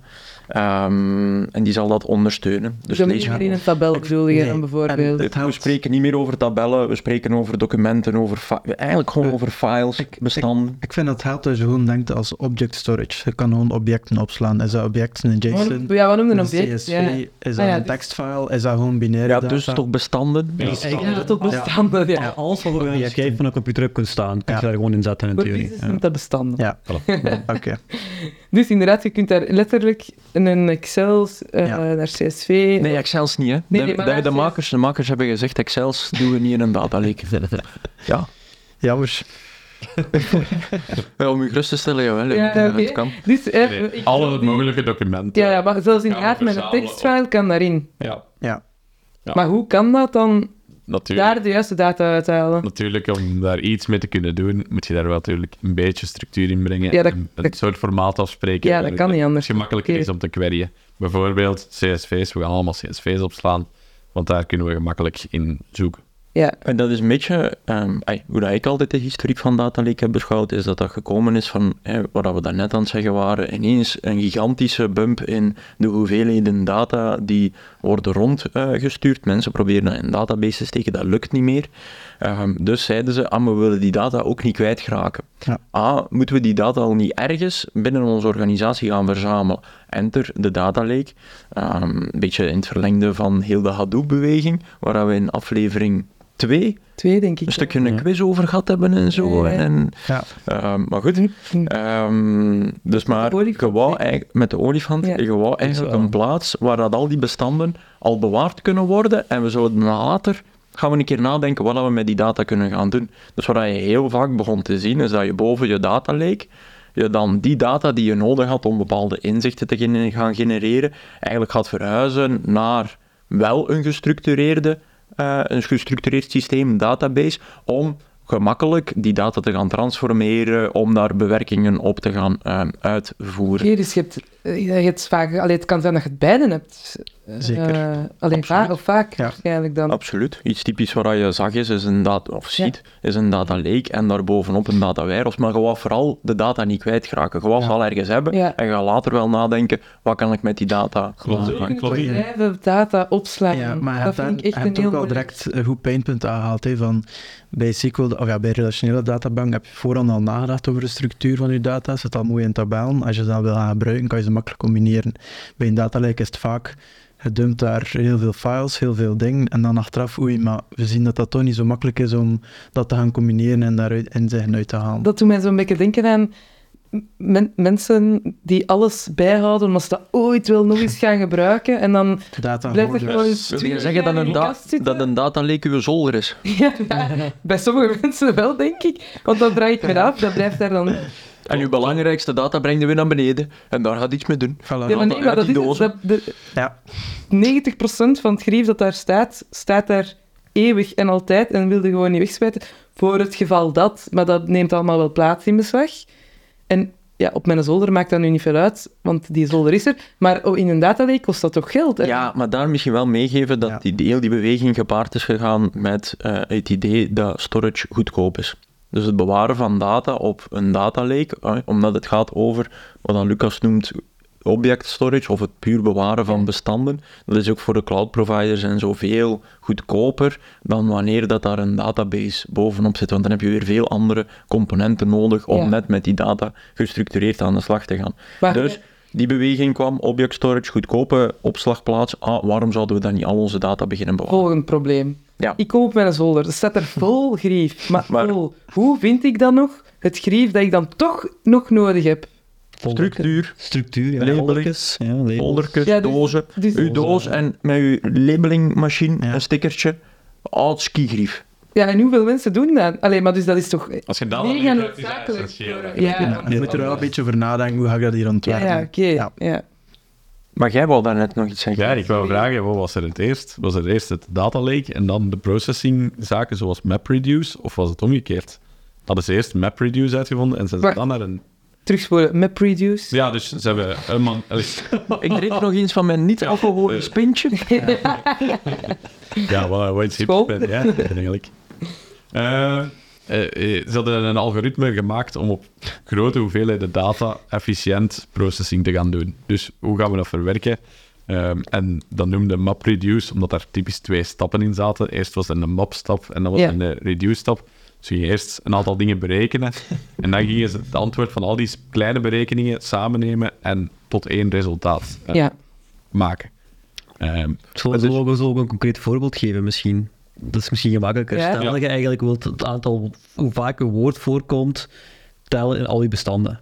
Ehm, en die zal dat ondersteunen. Dus lees niet in een tabel bedoel je dan bijvoorbeeld. Het- we spreken niet meer over tabellen, we spreken over documenten, over eigenlijk gewoon Eh, over files, bestanden. Ik vind het helpt als je gewoon denkt als object storage. Je kan gewoon objecten opslaan. Is dat objecten in JSON? Ja, wat noemde een Een object? CSV? Ja. Is dat Ah ja, een dus- tekstfile? Is dat gewoon binaire Ja, data? dus toch bestanden. Ja. Ja, dat ook bestanden, ja. Ja, alles wat er in je van een computer op kunt staan, kun je Ja. daar gewoon in zetten in Voor theorie. business Ja. noemt dat bestanden. Ja, oké. [LAUGHS] Dus inderdaad, je kunt daar letterlijk in een Excel eh, Ja. naar CSV... Nee, Excels niet, hè. nee, de, maar de, daar de is- makers, de makers hebben gezegd, Excels doen we niet in een data lake. [LAUGHS] Ja, Jammer. Ja, om je gerust te stellen. Ja. Het kan. Dus, eh, Nee, alle die- mogelijke documenten. Ja, ja, maar zelfs inderdaad we met een tekstfile kan daarin. Ja, Ja. Ja. Maar hoe kan dat dan natuurlijk. daar de juiste data uithalen? Natuurlijk, om daar iets mee te kunnen doen, moet je daar wel natuurlijk een beetje structuur in brengen. Ja, dat- en een dat- soort formaat afspreken. Ja, dat kan het niet anders. gemakkelijker is om te queryen. Bijvoorbeeld CSV's, we gaan allemaal CSV's opslaan, want daar kunnen we gemakkelijk in zoeken. Ja, En dat is een beetje, ehm, ai, hoe dat ik altijd de historiek van Data Lake heb beschouwd, is dat dat gekomen is van, hè, wat we daarnet aan het zeggen waren, ineens een gigantische bump in de hoeveelheden data die worden rondgestuurd. Mensen proberen dat in een database te steken, dat lukt niet meer. Ehm, dus zeiden ze, ah, we willen die data ook niet kwijtraken. Ja. A, moeten we die data al niet ergens binnen onze organisatie gaan verzamelen? Enter de data lake. Ehm, een beetje in het verlengde van heel de Hadoop-beweging, waar we in aflevering 2 twee denk ik. een stukje een quiz over gehad hebben en zo. Ja. En, Ja. ehm, maar goed, Hm. ehm, dus maar, je wou eigenlijk- met de olifant, Ja. je wou eigenlijk een plaats waar dat al die bestanden al bewaard kunnen worden en we zouden later gaan we een keer nadenken wat we met die data kunnen gaan doen. Dus wat je heel vaak begon te zien, is dat je boven je data lake je dan die data die je nodig had om bepaalde inzichten te gaan genereren, eigenlijk gaat verhuizen naar wel een gestructureerde, eh, een gestructureerd systeem, database, om gemakkelijk die data te gaan transformeren, om daar bewerkingen op te gaan eh, uitvoeren. Oké, dus je hebt, eh, je hebt vaak... Allee, het kan zijn dat je het beide hebt. Eh, Zeker. alleen Absoluut. vaak of vaak Ja. waarschijnlijk dan. Absoluut. Iets typisch wat je zag is, is een data, of ziet, is een data lake en daarbovenop een data warehouse. Maar je wou vooral de data niet kwijtraken. Je wou ze Ja. al ergens hebben Ja. en je gaat later wel nadenken, wat kan ik met die data Klopt. klopt. bedrijven data opslaan. Ja, maar je dat vind ik echt een heel ook al moeilijk- direct een goed pijnpunt aangehaald. Hè, van bij SQL, of ja, bij relationele databank heb je voorhand al nagedacht over de structuur van je data. Zit al mooi in tabellen. Als je ze dan wil gaan gebruiken, kan je ze makkelijk combineren. Bij een data lake is het vaak, je dumpt daar heel veel files, heel veel dingen. En dan achteraf, oei, maar we zien dat dat toch niet zo makkelijk is om dat te gaan combineren en daaruit inzichten uit te halen. Dat doet mij zo'n beetje denken aan men- mensen die alles bijhouden, omdat ze dat ooit wel nog eens gaan gebruiken. En dan data blijft er gewoon Wil je zeggen dat een, de da- dat een data lake uw zolder is? Ja, [LAUGHS] ja, bij sommige mensen wel, denk ik. Want dan draait het me af, dat blijft daar dan... En uw belangrijkste data brengt je weer naar beneden en daar gaat iets mee doen. Voilà. Ja, maar nee, maar dat is het. dozen. Dat, de, Ja. 90% van het grief dat daar staat, staat daar eeuwig en altijd en wilde gewoon niet wegspuiten voor het geval dat. Maar dat neemt allemaal wel plaats in beslag. En ja, op mijn zolder maakt dat nu niet veel uit, want die zolder is er. Maar oh, in een datalake kost dat toch geld? hè? Ja, maar daar misschien wel meegeven dat Ja. die, die, heel die beweging gepaard is gegaan met eh, het idee dat storage goedkoop is. Dus het bewaren van data op een data lake, omdat het gaat over wat dan Lucas noemt object storage of het puur bewaren van bestanden. Dat is ook voor de cloud providers en zo veel goedkoper dan wanneer dat daar een database bovenop zit. Want dan heb je weer veel andere componenten nodig om Ja. net met die data gestructureerd aan de slag te gaan. Maar- Dus die beweging kwam, object storage, goedkope opslagplaats. Ah, waarom zouden we dan niet al onze data beginnen bewaren? Volgend probleem. Ja. Ik kom op mijn zolder, er staat er vol grief, maar, Maar- vol. Hoe vind ik dan nog het grief dat ik dan toch nog nodig heb? Structuur, Structuur, ja. Labeling. Ja, labels. foldertjes, Ja, dus- dozen. Dus, Uw doos en met uw labelingmachine, Ja. een stickertje. Oud skigrief. ja, en hoeveel mensen doen dat? Allee, maar dus dat is toch Als je dat dan is dat essentieel. Ja, Ja, je moet er wel een beetje over nadenken, hoe ga ik dat hier ja, ontwerpen? ja oké. Ja. Ja. Maar jij wou daarnet nog iets zeggen. Ja, ik wou vragen, wat was er het eerst? Was er eerst het data lake en dan de processingzaken zoals MapReduce? Of was het omgekeerd? Hadden ze eerst MapReduce uitgevonden en zijn ze dan naar een... Terugspoelen, MapReduce. Ja, dus ze hebben een man... [LAUGHS] Ik drink nog eens van mijn niet-alcoholisch pintje. Ja, wel, [LAUGHS] wat je School. bent, ja, eigenlijk. Eh, ze hadden een algoritme gemaakt om op grote hoeveelheden data efficiënt processing te gaan doen. Dus hoe gaan we dat verwerken? Ehm, en dat noemde MapReduce, omdat daar typisch twee stappen in zaten. Eerst was er een map-stap en dan was Ja. er een reduce-stap. Dus ging je eerst een aantal dingen berekenen [LAUGHS] en dan gingen ze het antwoord van al die kleine berekeningen samennemen en tot één resultaat eh, Ja. maken. Ehm, Zullen Dus- we zullen we ook een concreet voorbeeld geven misschien? Dat is misschien gemakkelijker. Ja. Stel dat je eigenlijk wilt het aantal, hoe vaak een woord voorkomt, tellen in al die bestanden. Want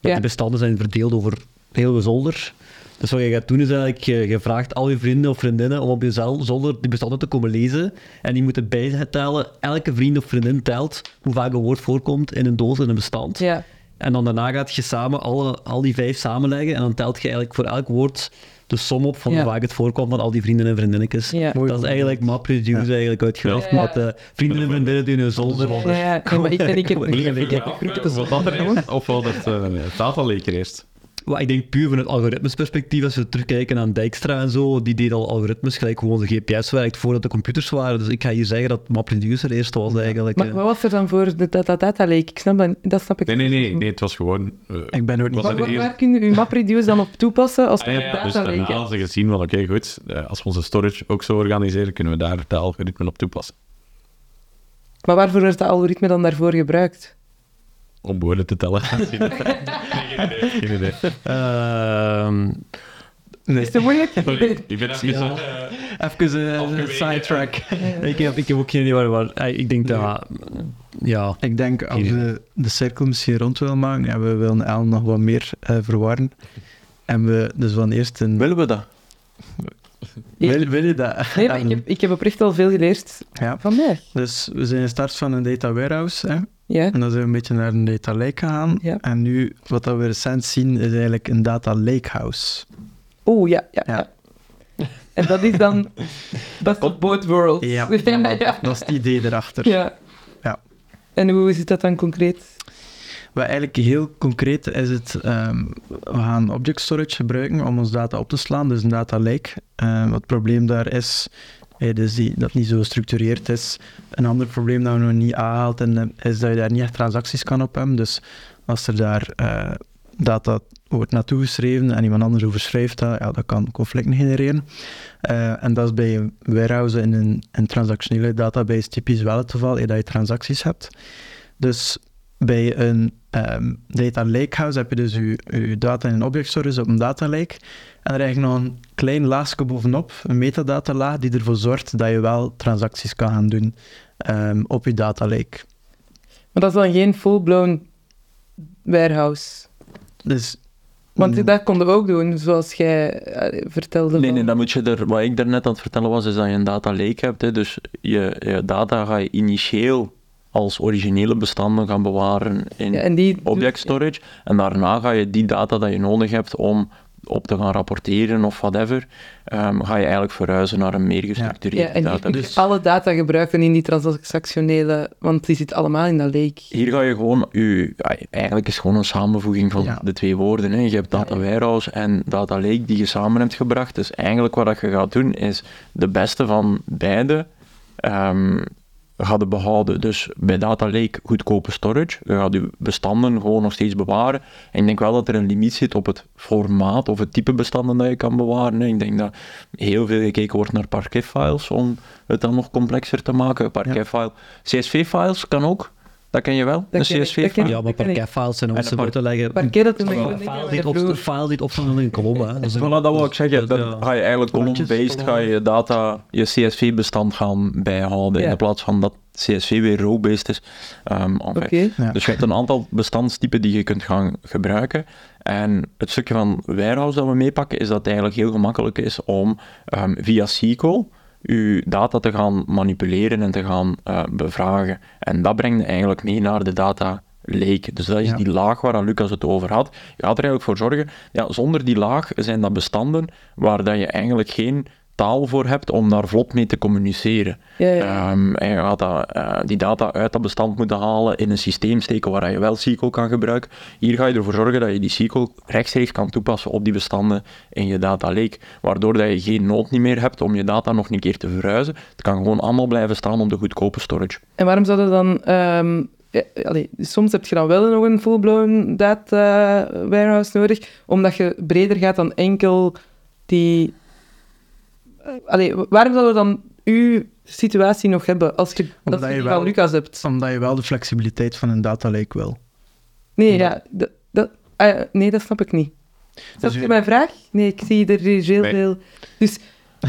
Ja. Die bestanden zijn verdeeld over heel je zolder. Dus wat je gaat doen is eigenlijk, je, je vraagt al je vrienden of vriendinnen om op je zel- zolder die bestanden te komen lezen. En die moeten bijtellen, elke vriend of vriendin telt hoe vaak een woord voorkomt in een doos in een bestand. Ja. En dan daarna gaat je samen alle, al die vijf samenleggen en dan telt je eigenlijk voor elk woord de som op van Ja. hoe vaak het voorkomt van al die vrienden en vriendinnetjes. Dat is eigenlijk MapReduce eigenlijk uitgelegd, Ja. met de vrienden en vriendinnen die hun zolder Ja, maar ik, heb, eerst? [LAUGHS] Of wel dat uh, lake er eerst? Maar ik denk puur van het algoritmesperspectief, als we terugkijken aan Dijkstra en zo, die deed al algoritmes, gelijk gewoon de GPS werkt voordat de computers waren. Dus ik ga hier zeggen dat MapReduce er eerst was eigenlijk. Maar eh. wat was er dan voor de data data lake? Ik snap dat, dat snap ik. Nee, nee, nee, nee, het was gewoon... eh, Ik ben er ook niet Was Maar er waar, eerst- waar kun je uw MapReduce dan op toepassen als ah, ja, data dus lake? daarna hè? hadden ze gezien van, oké, goed, eh, als we onze storage ook zo organiseren, kunnen we daar de algoritmen op toepassen. Maar waarvoor wordt dat algoritme dan daarvoor gebruikt? Om woorden te tellen. [LAUGHS] Geen idee. Ehm, Nee, Is het moeilijk? Sorry, ik ben even... Ja. eh, even een Afgeweken. sidetrack. [LAUGHS] ik, heb, ik heb ook geen idee waar... waar eh, ik denk dat... Ja, Ik denk, als we de cirkel misschien rond willen maken, ja, we willen El nog wat meer eh, verwarren. En we dus van eerst een... Willen we dat? Wil, wil je dat? Nee, maar ik heb, ik heb oprecht al veel geleerd Ja, vandaag. dus we zijn gestart van een data warehouse. Hè? Ja. En dan zijn we een beetje naar een data lake gegaan. Ja. En nu, wat dat we recent zien, is eigenlijk een data lakehouse. Oeh, ja, ja, Ja. ja. En dat is dan [LAUGHS] best of both worlds. Ja. [LAUGHS] ja, ja. Dat is het idee erachter. Ja. Ja. En hoe zit dat dan concreet? Wat eigenlijk heel concreet is het, ehm, we gaan object storage gebruiken om ons data op te slaan, dus een data lake. Ehm, wat het probleem daar is, eh, dus die, dat niet zo gestructureerd is. Een ander probleem dat we nog niet aangehaald hebben, is dat je daar niet echt transacties kan op hebben. Dus als er daar eh, data wordt naartoe geschreven en iemand anders overschrijft dat, ja, dat kan conflicten genereren. Eh, en dat is bij een warehouse in een, transactionele database typisch wel het geval, eh, dat je transacties hebt. Dus bij een ehm, data lakehouse heb je dus je, je data in een object storage op een data lake. En er eigenlijk nog een klein laagje bovenop, een metadata laag, die ervoor zorgt dat je wel transacties kan gaan doen ehm, op je data lake. Maar dat is dan geen full-blown warehouse. Dus, Want mm, dat konden we ook doen, zoals jij eh, vertelde. Nee, nee, dan moet je er, wat ik daarnet aan het vertellen was, is dat je een data lake hebt. Hè, dus je, je data ga je initieel als originele bestanden gaan bewaren in Ja, die object storage. En daarna ga je die data dat je nodig hebt om op te gaan rapporteren of whatever, ehm, ga je eigenlijk verhuizen naar een meer Ja, gestructureerde en die data. Dus- alle data gebruiken in die transactionele, want die zit allemaal in dat lake. Hier ga je gewoon, ja, eigenlijk is het gewoon een samenvoeging van Ja. de twee woorden. Hè. Je hebt data warehouse en data lake die je samen hebt gebracht. Dus eigenlijk wat dat je gaat doen is de beste van beide ehm gaat behouden. Dus bij data lake goedkope storage. Je gaat je bestanden gewoon nog steeds bewaren. En ik denk wel dat er een limiet zit op het formaat of het type bestanden dat je kan bewaren. Ik denk dat heel veel gekeken wordt naar Parquet-files om het dan nog complexer te maken. Parquet-file. CSV-files kan ook. Dat ken je wel, Dat CSV? ik. Ja, maar parquetfiles zijn En ons een uit te leggen. Parkeer dat toen ik file die mijn op, broer. een file die opstaat in een kolom. Hè. Dus Voilà, [LAUGHS] dat wil ik zeggen. dat- Dan ja. ga je eigenlijk column-based ga je data, je CSV-bestand gaan bijhouden Ja. in plaats van dat CSV weer row-based is. Ehm. Ja. Dus je hebt een aantal bestandstypen die je kunt gaan gebruiken. En het stukje van Warehouse dat we meepakken, is dat het eigenlijk heel gemakkelijk is om ehm, via SQL je data te gaan manipuleren en te gaan eh, bevragen. En dat brengt eigenlijk mee naar de data lake. Dus dat is Ja. die laag waar Lucas het over had. Je gaat er eigenlijk voor zorgen, ja, zonder die laag zijn dat bestanden waar dat je eigenlijk geen taal voor hebt om daar vlot mee te communiceren. Ja, ja. Ehm, en je gaat dat, eh, die data uit dat bestand moeten halen, in een systeem steken waar je wel SQL kan gebruiken. Hier ga je ervoor zorgen dat je die SQL rechtstreeks kan toepassen op die bestanden in je data lake, waardoor dat je geen nood niet meer hebt om je data nog een keer te verhuizen. Het kan gewoon allemaal blijven staan op de goedkope storage. En waarom zou dat dan... ehm, allee, soms heb je dan wel nog een full-blown data warehouse nodig, omdat je breder gaat dan enkel die... eh, allee, waarom zouden we dan uw situatie nog hebben als je dat Omdat je je die wel- van Lucas hebt? Omdat je wel de flexibiliteit van een data lake wil. Nee, ja, dat, dat, ah, nee, dat snap ik niet. Snap je- je mijn vraag? Nee, ik zie er heel Nee. veel... Dus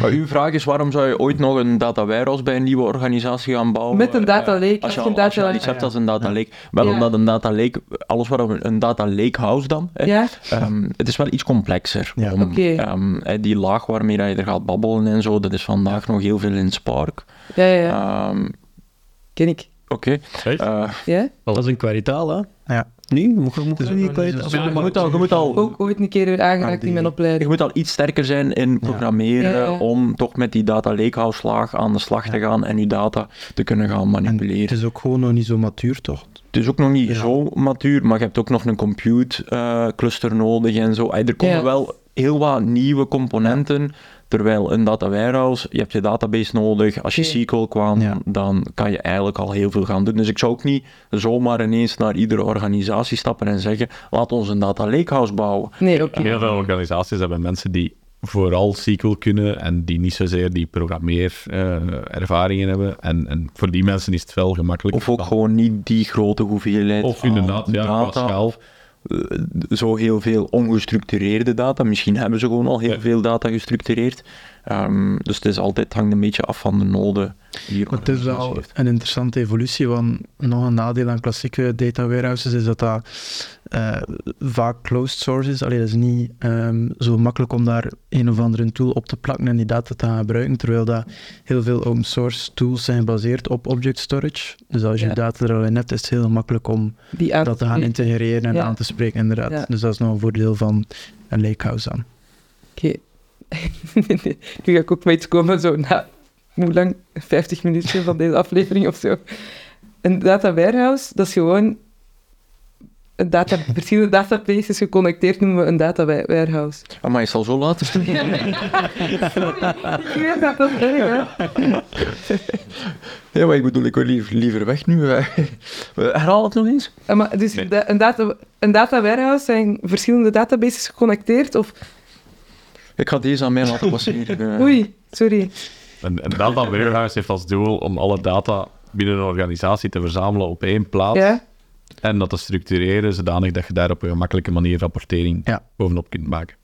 Maar uw vraag is, waarom zou je ooit nog een data warehouse bij een nieuwe organisatie gaan bouwen? Met een data Eh, lake, Als je, als je als je data al iets lake- hebt als een data lake. Wel Ja. omdat een data lake, alles wat we een data lake house dan, hè, ja, Ehm, het is wel iets complexer. Ja. om, Oké. ehm, hè, die laag waarmee je er gaat babbelen en zo, dat is vandaag nog heel veel in Spark. ja, ja, ja. Ehm, ken ik. Oké. Echt? Eh, Ja? Dat is een kwalitaal, hè? Ja. Nee, moet je moet niet ook- je, moet al, je, moet al, Ook ooit een keer aangeraakt in mijn je moet al iets sterker zijn in programmeren Ja, ja. om toch met die data lakehouse laag aan de slag te gaan en je data te kunnen gaan En manipuleren. het is ook gewoon nog niet zo matuur, toch? Het is ook nog niet Ja. zo matuur, maar je hebt ook nog een compute eh, cluster nodig en zo. Er komen Ja. wel heel wat nieuwe componenten, terwijl een data warehouse, je hebt je database nodig. Als je. SQL kwam, Ja. dan kan je eigenlijk al heel veel gaan doen. Dus ik zou ook niet zomaar ineens naar iedere organisatie stappen en zeggen, laat ons een data lakehouse bouwen. Nee. Heel veel organisaties hebben mensen die vooral SQL kunnen en die niet zozeer die programmeerervaringen hebben. En, en voor die mensen is het wel gemakkelijk. Of ook gewoon niet die grote hoeveelheid Of inderdaad, ja, qua data. schaal. Eh, zo heel veel ongestructureerde data. Misschien hebben ze gewoon al heel Ja. veel data gestructureerd. Ehm, dus het is altijd, hangt een beetje af van de noden die het is wel een interessante evolutie, want nog een nadeel aan klassieke data warehouses is dat dat eh, vaak closed source is. Allee, dat is niet ehm, zo makkelijk om daar een of andere tool op te plakken en die data te gaan gebruiken, terwijl dat heel veel open source tools zijn gebaseerd op object storage. Dus als je Ja. data er al in hebt, is het heel makkelijk om aan dat te gaan integreren en Ja. aan te spreken, inderdaad. Ja. Dus dat is nog een voordeel van een lakehouse aan. Oké. [LAUGHS] nu ga ik ook met iets komen, zo na, hoe lang? 50 minuten van deze aflevering of zo. Een data warehouse, dat is gewoon een data, verschillende databases geconnecteerd noemen we een data wa- warehouse. Ah, maar je zal zo laten. Ik weet dat dat erg, ja, maar ik bedoel, ik wil liever, liever weg nu. Herhaal het nog eens. Ah, Maar dus Nee. da- een, data, een data warehouse zijn verschillende databases geconnecteerd of... Ik ga deze aan mij laten passeren. eh. Oei, sorry. Een, een data warehouse heeft als doel om alle data binnen een organisatie te verzamelen op één plaats. Ja? En dat te structureren zodanig dat je daar op een gemakkelijke manier rapportering Ja. bovenop kunt maken.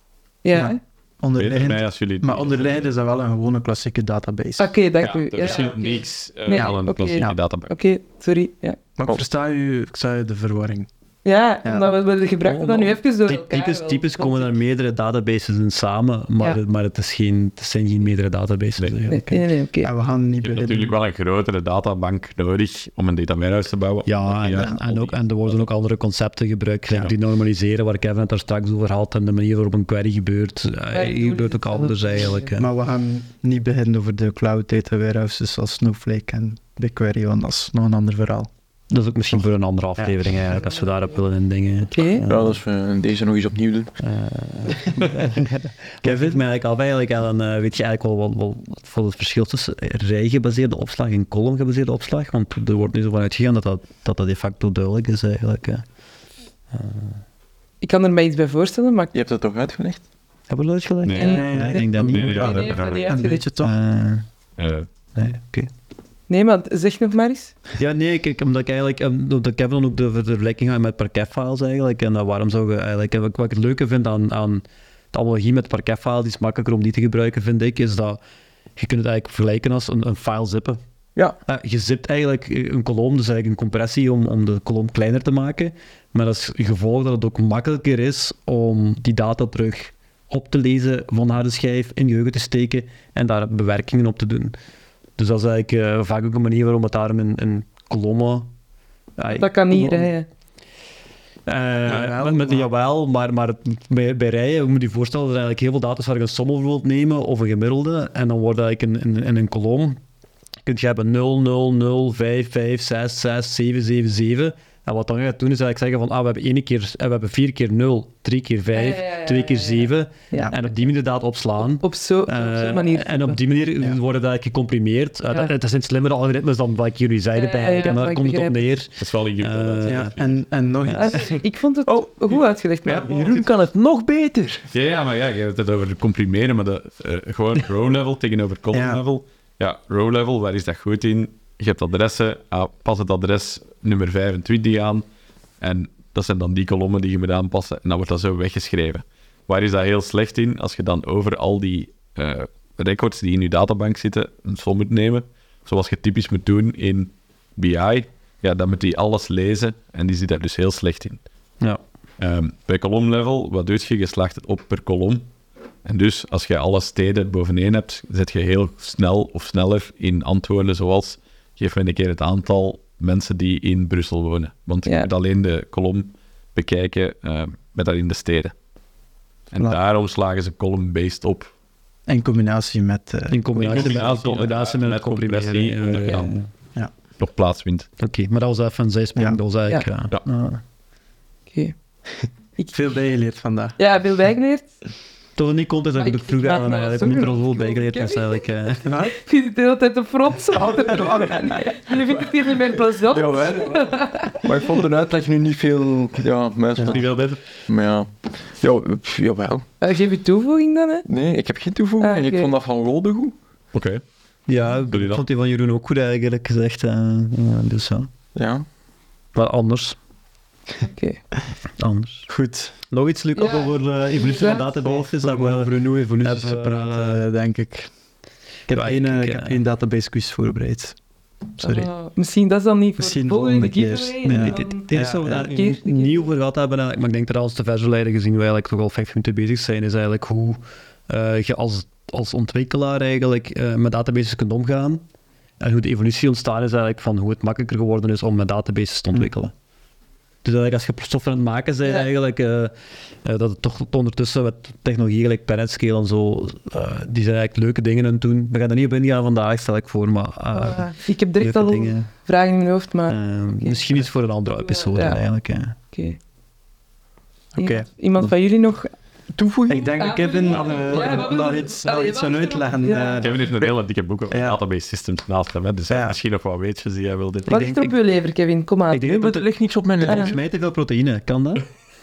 Ja. Ja. Oké, Onderliggend, mij als jullie... maar onderliggend is dat wel een gewone klassieke database. dank ja, u. er oké. niks eh, Nee, een oké. klassieke Ja. databank. Oké, sorry. Ja, Maar ik versta u, ik sta u de verwarring. Ja, Ja. omdat we, we gebruiken dat nu even door elkaar typisch komen er meerdere databases in samen, maar, Ja. maar het, is geen, het zijn geen meerdere databases. Nee. Nee, eigenlijk. nee, nee, oké. En we gaan niet Je hebt natuurlijk wel een grotere databank nodig om een data warehouse te bouwen. Ja, en, Ja, en, en ook, en er worden ook andere concepten gebruikt, Ja. die normaliseren, waar Kevin het daar straks over had, en de manier waarop een query gebeurt. Eh, je gebeurt ook anders eigenlijk. hè. Maar we gaan niet beginnen over de cloud data warehouses zoals Snowflake en BigQuery, want dat is nog een ander verhaal. Dat is ook misschien voor een andere aflevering eigenlijk, als we daarop willen in dingen. Oké. Ja, dus we deze nog eens opnieuw doen. [LAUGHS] Kevin, mij eigenlijk af eigenlijk, Ellen, eh, weet je eigenlijk wel wat, voor het verschil tussen rij-gebaseerde opslag en column-gebaseerde opslag? Want er wordt nu zo van uitgegaan dat dat, dat, dat de facto duidelijk is eigenlijk. hè. Ik kan er mij iets bij voorstellen, maar... Je hebt het toch uitgelegd? Hebben we dat uitgelegd? Nee. En- nee, ik denk dat niet. Nee, nee, ja, Nee, dat- nee, dat- nee, Een toch? Eh, Eh, nee, oké. Nee, maar zeg nog maar eens. Ja, nee, kijk, omdat ik eigenlijk, um, omdat Kevin dan ook de, vergelijking had met parquet-files eigenlijk, en uh, waarom zou je eigenlijk, en wat, ik het leuke vind aan, aan de analogie met parquet-file, die is makkelijker om die te gebruiken, vind ik, is dat je kunt het eigenlijk vergelijken als een, een file zippen. Ja. Uh, je zipt eigenlijk een kolom, dus eigenlijk een compressie om, om de kolom kleiner te maken, maar dat is gevolg dat het ook makkelijker is om die data terug op te lezen van harde schijf, in geheugen te steken en daar bewerkingen op te doen. Dus dat is eigenlijk uh, vaak ook een manier waarom het daarom in, in kolommen... Uh, dat kan niet rijden. Uh, ja, met, met, jawel, maar, maar bij, bij rijen moet je je voorstellen dat er eigenlijk heel veel data waar je een som bijvoorbeeld nemen of een gemiddelde en dan wordt eigenlijk in, in, in een kolom kun je hebben 0, 0, 0, 5, 5, 6, 6, 7, 7, 7 en wat dan gaat doen is eigenlijk zeggen van, ah, we hebben, één keer, we hebben vier keer 0, drie keer 5, ja, ja, ja, twee keer 7. En op die manier dat opslaan. Op zo'n uh, zo manier. En op die manier worden dat gecomprimeerd. Uh, dat, zijn slimmere algoritmes dan wat ik jullie zeiden bij En daar komt het op neer. Dat is wel. Uh, ja. en, en nog iets. ik vond het oh. goed uitgelegd. Maar Jeroen kan het nog beter. Ja, ja maar ja, je hebt het over comprimeren, maar de, gewoon [LAUGHS] row level tegenover column level. Ja, row level, waar is dat goed in? Je hebt adressen, ah, pas het adres nummer 25 aan. En dat zijn dan die kolommen die je moet aanpassen. En dan wordt dat zo weggeschreven. Waar is dat heel slecht in? Als je dan over al die uh, records die in je databank zitten, een som moet nemen. Zoals je typisch moet doen in BI. Ja, dan moet die alles lezen. En die zit daar dus heel slecht in. Ja. Um, bij kolomlevel, wat doe je? Je slaagt het op per kolom. En dus als je alle steden boveneen hebt, zet je heel snel of sneller in antwoorden zoals geef me een keer het aantal mensen die in Brussel wonen. Want ja. je moet alleen de kolom bekijken uh, met dat in de steden. En voilà. daarom slagen ze column-based op. In combinatie met... Uh, in combinatie, in combinatie, met, combinatie met, met compressie. Uh, ja. ja. Nog plaatsvindt. Oké, okay, maar dat was even een zijsprong. Ja. Dat was eigenlijk... Ja. ja. Oké. Okay. Veel bijgeleerd vandaag. Ja, veel bijgeleerd. Toch niet content dat ik het vroeger aan eigenlijk niet er al bijgeleerd was eigenlijk. Uh. Ik vind het [LAUGHS] de hele tijd een frons. [LAUGHS] Jullie vinden het hier niet meer plezant. Ja, maar ik vond de uitleg nu niet veel... Ja, mensen... Niet veel beter? Maar ja... Ja, jawel. Uh, geef je toevoeging dan, hè? Nee, ik heb geen toevoeging. Ah. Ik vond dat van Rode goed. Oké. Ja, ik vond die van Jeroen ook goed eigenlijk gezegd. Uh, dus ja. Ja. Maar anders. Oké. Okay. Anders. Goed. Nog iets, ja. over uh, evolutie van databases? Dat we over een nieuwe evolutie praten, denk ik. Ik heb, één, ik, ik heb één database quiz voorbereid. Sorry. Uh, misschien dat is dan niet voor misschien de volgende keer. Nee, het, het, het eerste ja, wat we nieuw voor gehad hebben, maar ik denk dat als de versie gezien we eigenlijk toch al vijf minuten bezig zijn, is eigenlijk hoe uh, je als, als ontwikkelaar eigenlijk uh, met databases kunt omgaan. En hoe de evolutie ontstaan is eigenlijk van hoe het makkelijker geworden is om met databases te ontwikkelen. Mm. Dus eigenlijk als je software aan het maken bent, ja. eigenlijk, uh, uh, dat het toch ondertussen met technologie, gelijk PanetScale en zo, uh, die zijn eigenlijk leuke dingen aan het doen. We gaan er niet op ingaan vandaag, stel ik voor, maar... Ah, ik heb direct al dingen. vragen in mijn hoofd, maar... Okay. Misschien iets voor een andere episode eigenlijk. Oké. Okay. Okay. Iemand van jullie nog toevoegen? Ik denk dat Kevin daar iets, aan uitleggen. Ja. Kevin heeft een hele dikke boek over ja. database systems naast hem, dus ja. misschien nog wat weetjes die hij wil dit. Wat ligt er op je lever, Kevin? Kom aan. Ik denk dat er ligt niks op mijn lever. Volgens mij te veel proteïne, kan dat?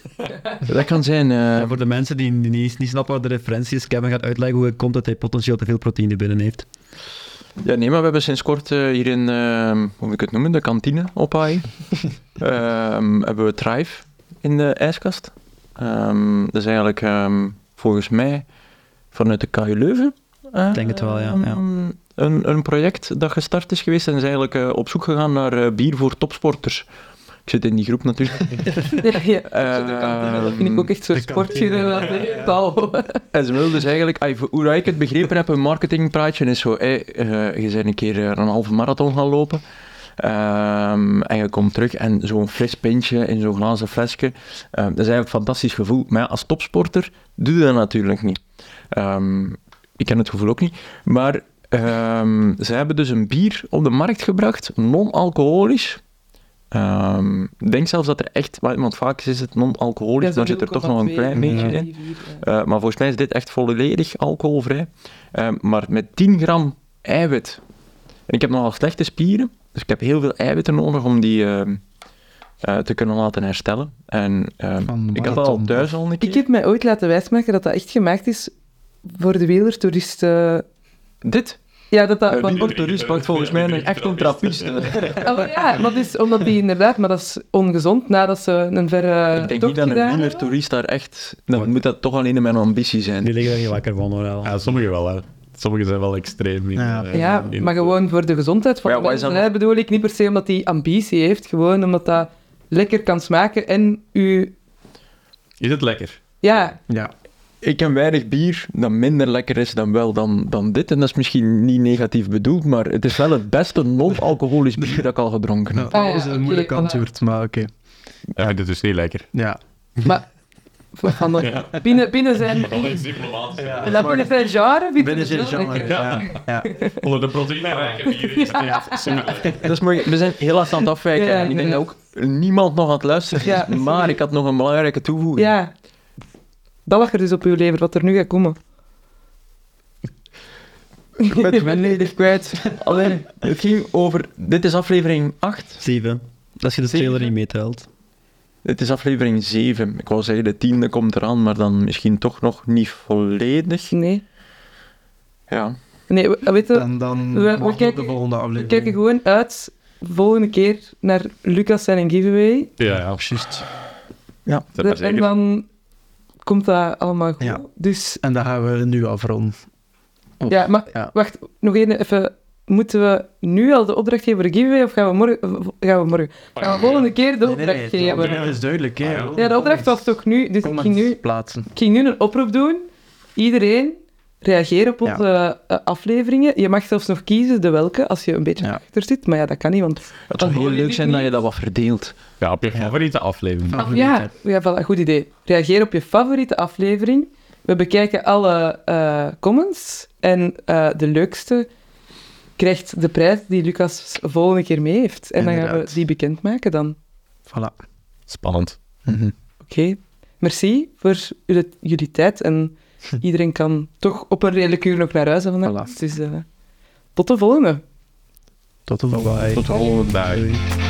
[LAUGHS] dat kan zijn. Uh... voor de mensen die niet, niet snappen wat de referentie is, Kevin gaat uitleggen hoe het komt dat hij potentieel te veel proteïne binnen heeft. Ja, nee, maar we hebben sinds kort uh, hier in, uh, hoe moet ik het noemen, de kantine op AI, um, [LAUGHS] hebben we Thrive in de ijskast. Um, dat is eigenlijk um, volgens mij vanuit de KU Leuven. Uh, Ik denk het wel, ja. ja. Een, een project dat gestart is geweest en is eigenlijk uh, op zoek gegaan naar uh, bier voor topsporters. Ik zit in die groep natuurlijk. [LAUGHS] ja, [LAUGHS] ja. dat vind ik ook echt zo sportgerelateerd taal. en ze wilden dus eigenlijk, hoe ik het begrepen heb, een marketingpraatje is zo, hey, je bent een keer een halve marathon gaan lopen. Um, en je komt terug en zo'n fris pintje in zo'n glazen flesje. Um, dat is eigenlijk een fantastisch gevoel. Maar ja, als topsporter doe je dat natuurlijk niet. Um, ik ken het gevoel ook niet. Maar ze hebben dus een bier op de markt gebracht, non-alcoholisch. Ik denk zelfs dat er echt, want vaak is het non-alcoholisch, ja, dan zit er toch nog een klein beetje in. Uh, maar volgens mij is dit echt volledig alcoholvrij. maar met 10 gram eiwit. En ik heb nogal slechte spieren. Dus ik heb heel veel eiwitten nodig om die uh, uh, te kunnen laten herstellen. En uh, ik had dat al thuis al een keer. Ik heb mij ooit laten wijsmaken dat dat echt gemaakt is voor de wielertoeristen. Dit? Ja, dat dat... Een want- orthodox pakt volgens mij een echt een. Ah, [LAUGHS] maar ja, maar dat is omdat die inderdaad... Maar dat is ongezond nadat ze een verre Ik denk niet dat een wielertourist daar echt... Dan moet dat toch alleen in mijn ambitie zijn. Die liggen er niet lekker van hoor. Ja, sommigen wel, hè. Sommigen zijn wel extreem. In, Ja. eh, Ja, in- maar gewoon voor de gezondheid van de ja, wat is mensen. dan- bedoel ik niet per se omdat hij ambitie heeft, gewoon omdat dat lekker kan smaken en u... Is het lekker? Ja, Ja. Ik ken weinig bier dat minder lekker is dan wel dan, dan dit. En dat is misschien niet negatief bedoeld, maar het is wel het beste non-alcoholisch bier dat ik al gedronken heb. Nou, Ah, ja, dat is een moeilijk antwoord, maar oké. Ja, dit is niet lekker. Ja. maar... Van de, binnen, binnen zijn... La binnen zijn genre... Binnen zijn genre. Ja. ja. Onder de proteïnerijke bieren. ja. Dat is mooi. We zijn helaas aan het afwijken. Ja, en ik denk ja. dat ook niemand nog aan het luisteren is. Ja. Maar ik had nog een belangrijke toevoeging. Ja. Dat lag er dus op uw lever, wat er nu gaat komen. Ik ben mijn ledig kwijt. Alleen, het ging over... Dit is aflevering 8. Zeven. Als je de trailer niet meetelt. Dit is aflevering 7. Ik wou zeggen, de tiende komt eraan, maar dan misschien toch nog niet volledig. Nee. Ja. Nee, we, weet je, En dan We- we kijken- de volgende we aflevering. kijken gewoon uit volgende keer naar Lucas en giveaway. Ja, ja. Juist. Ja. En dan komt dat allemaal goed. Ja. Dus En dan gaan we nu afronden. Ja, maar ja. wacht, nog één even. Moeten we nu al de opdracht geven voor de giveaway of gaan we morgen? Gaan we morgen? Gaan we volgende keer de opdracht nee, nee, geven? dat is duidelijk. Hè. Ja, Ja, de opdracht was toch nu, dus ik ging nu, plaatsen. ik ging nu een oproep doen. Iedereen reageer op onze eh, afleveringen. Je mag zelfs nog kiezen de welke, als je een beetje Ja. achter zit. Maar ja, dat kan niet, want... Het zou heel leuk zijn dat je dat wat verdeelt. Ja, op je favoriete aflevering. Ja. Of ja, ja voilà, goed idee. Reageer op je favoriete aflevering. We bekijken alle eh, comments. En eh, de leukste krijgt de prijs die Lucas volgende keer mee heeft. En dan gaan we die bekendmaken dan. Voilà. Spannend. Oké. Merci voor jullie, jullie tijd. En iedereen kan toch op een redelijk uur nog naar huis vandaag. Voilà. Dus eh, tot de volgende. Tot de volgende. Tot de volgende.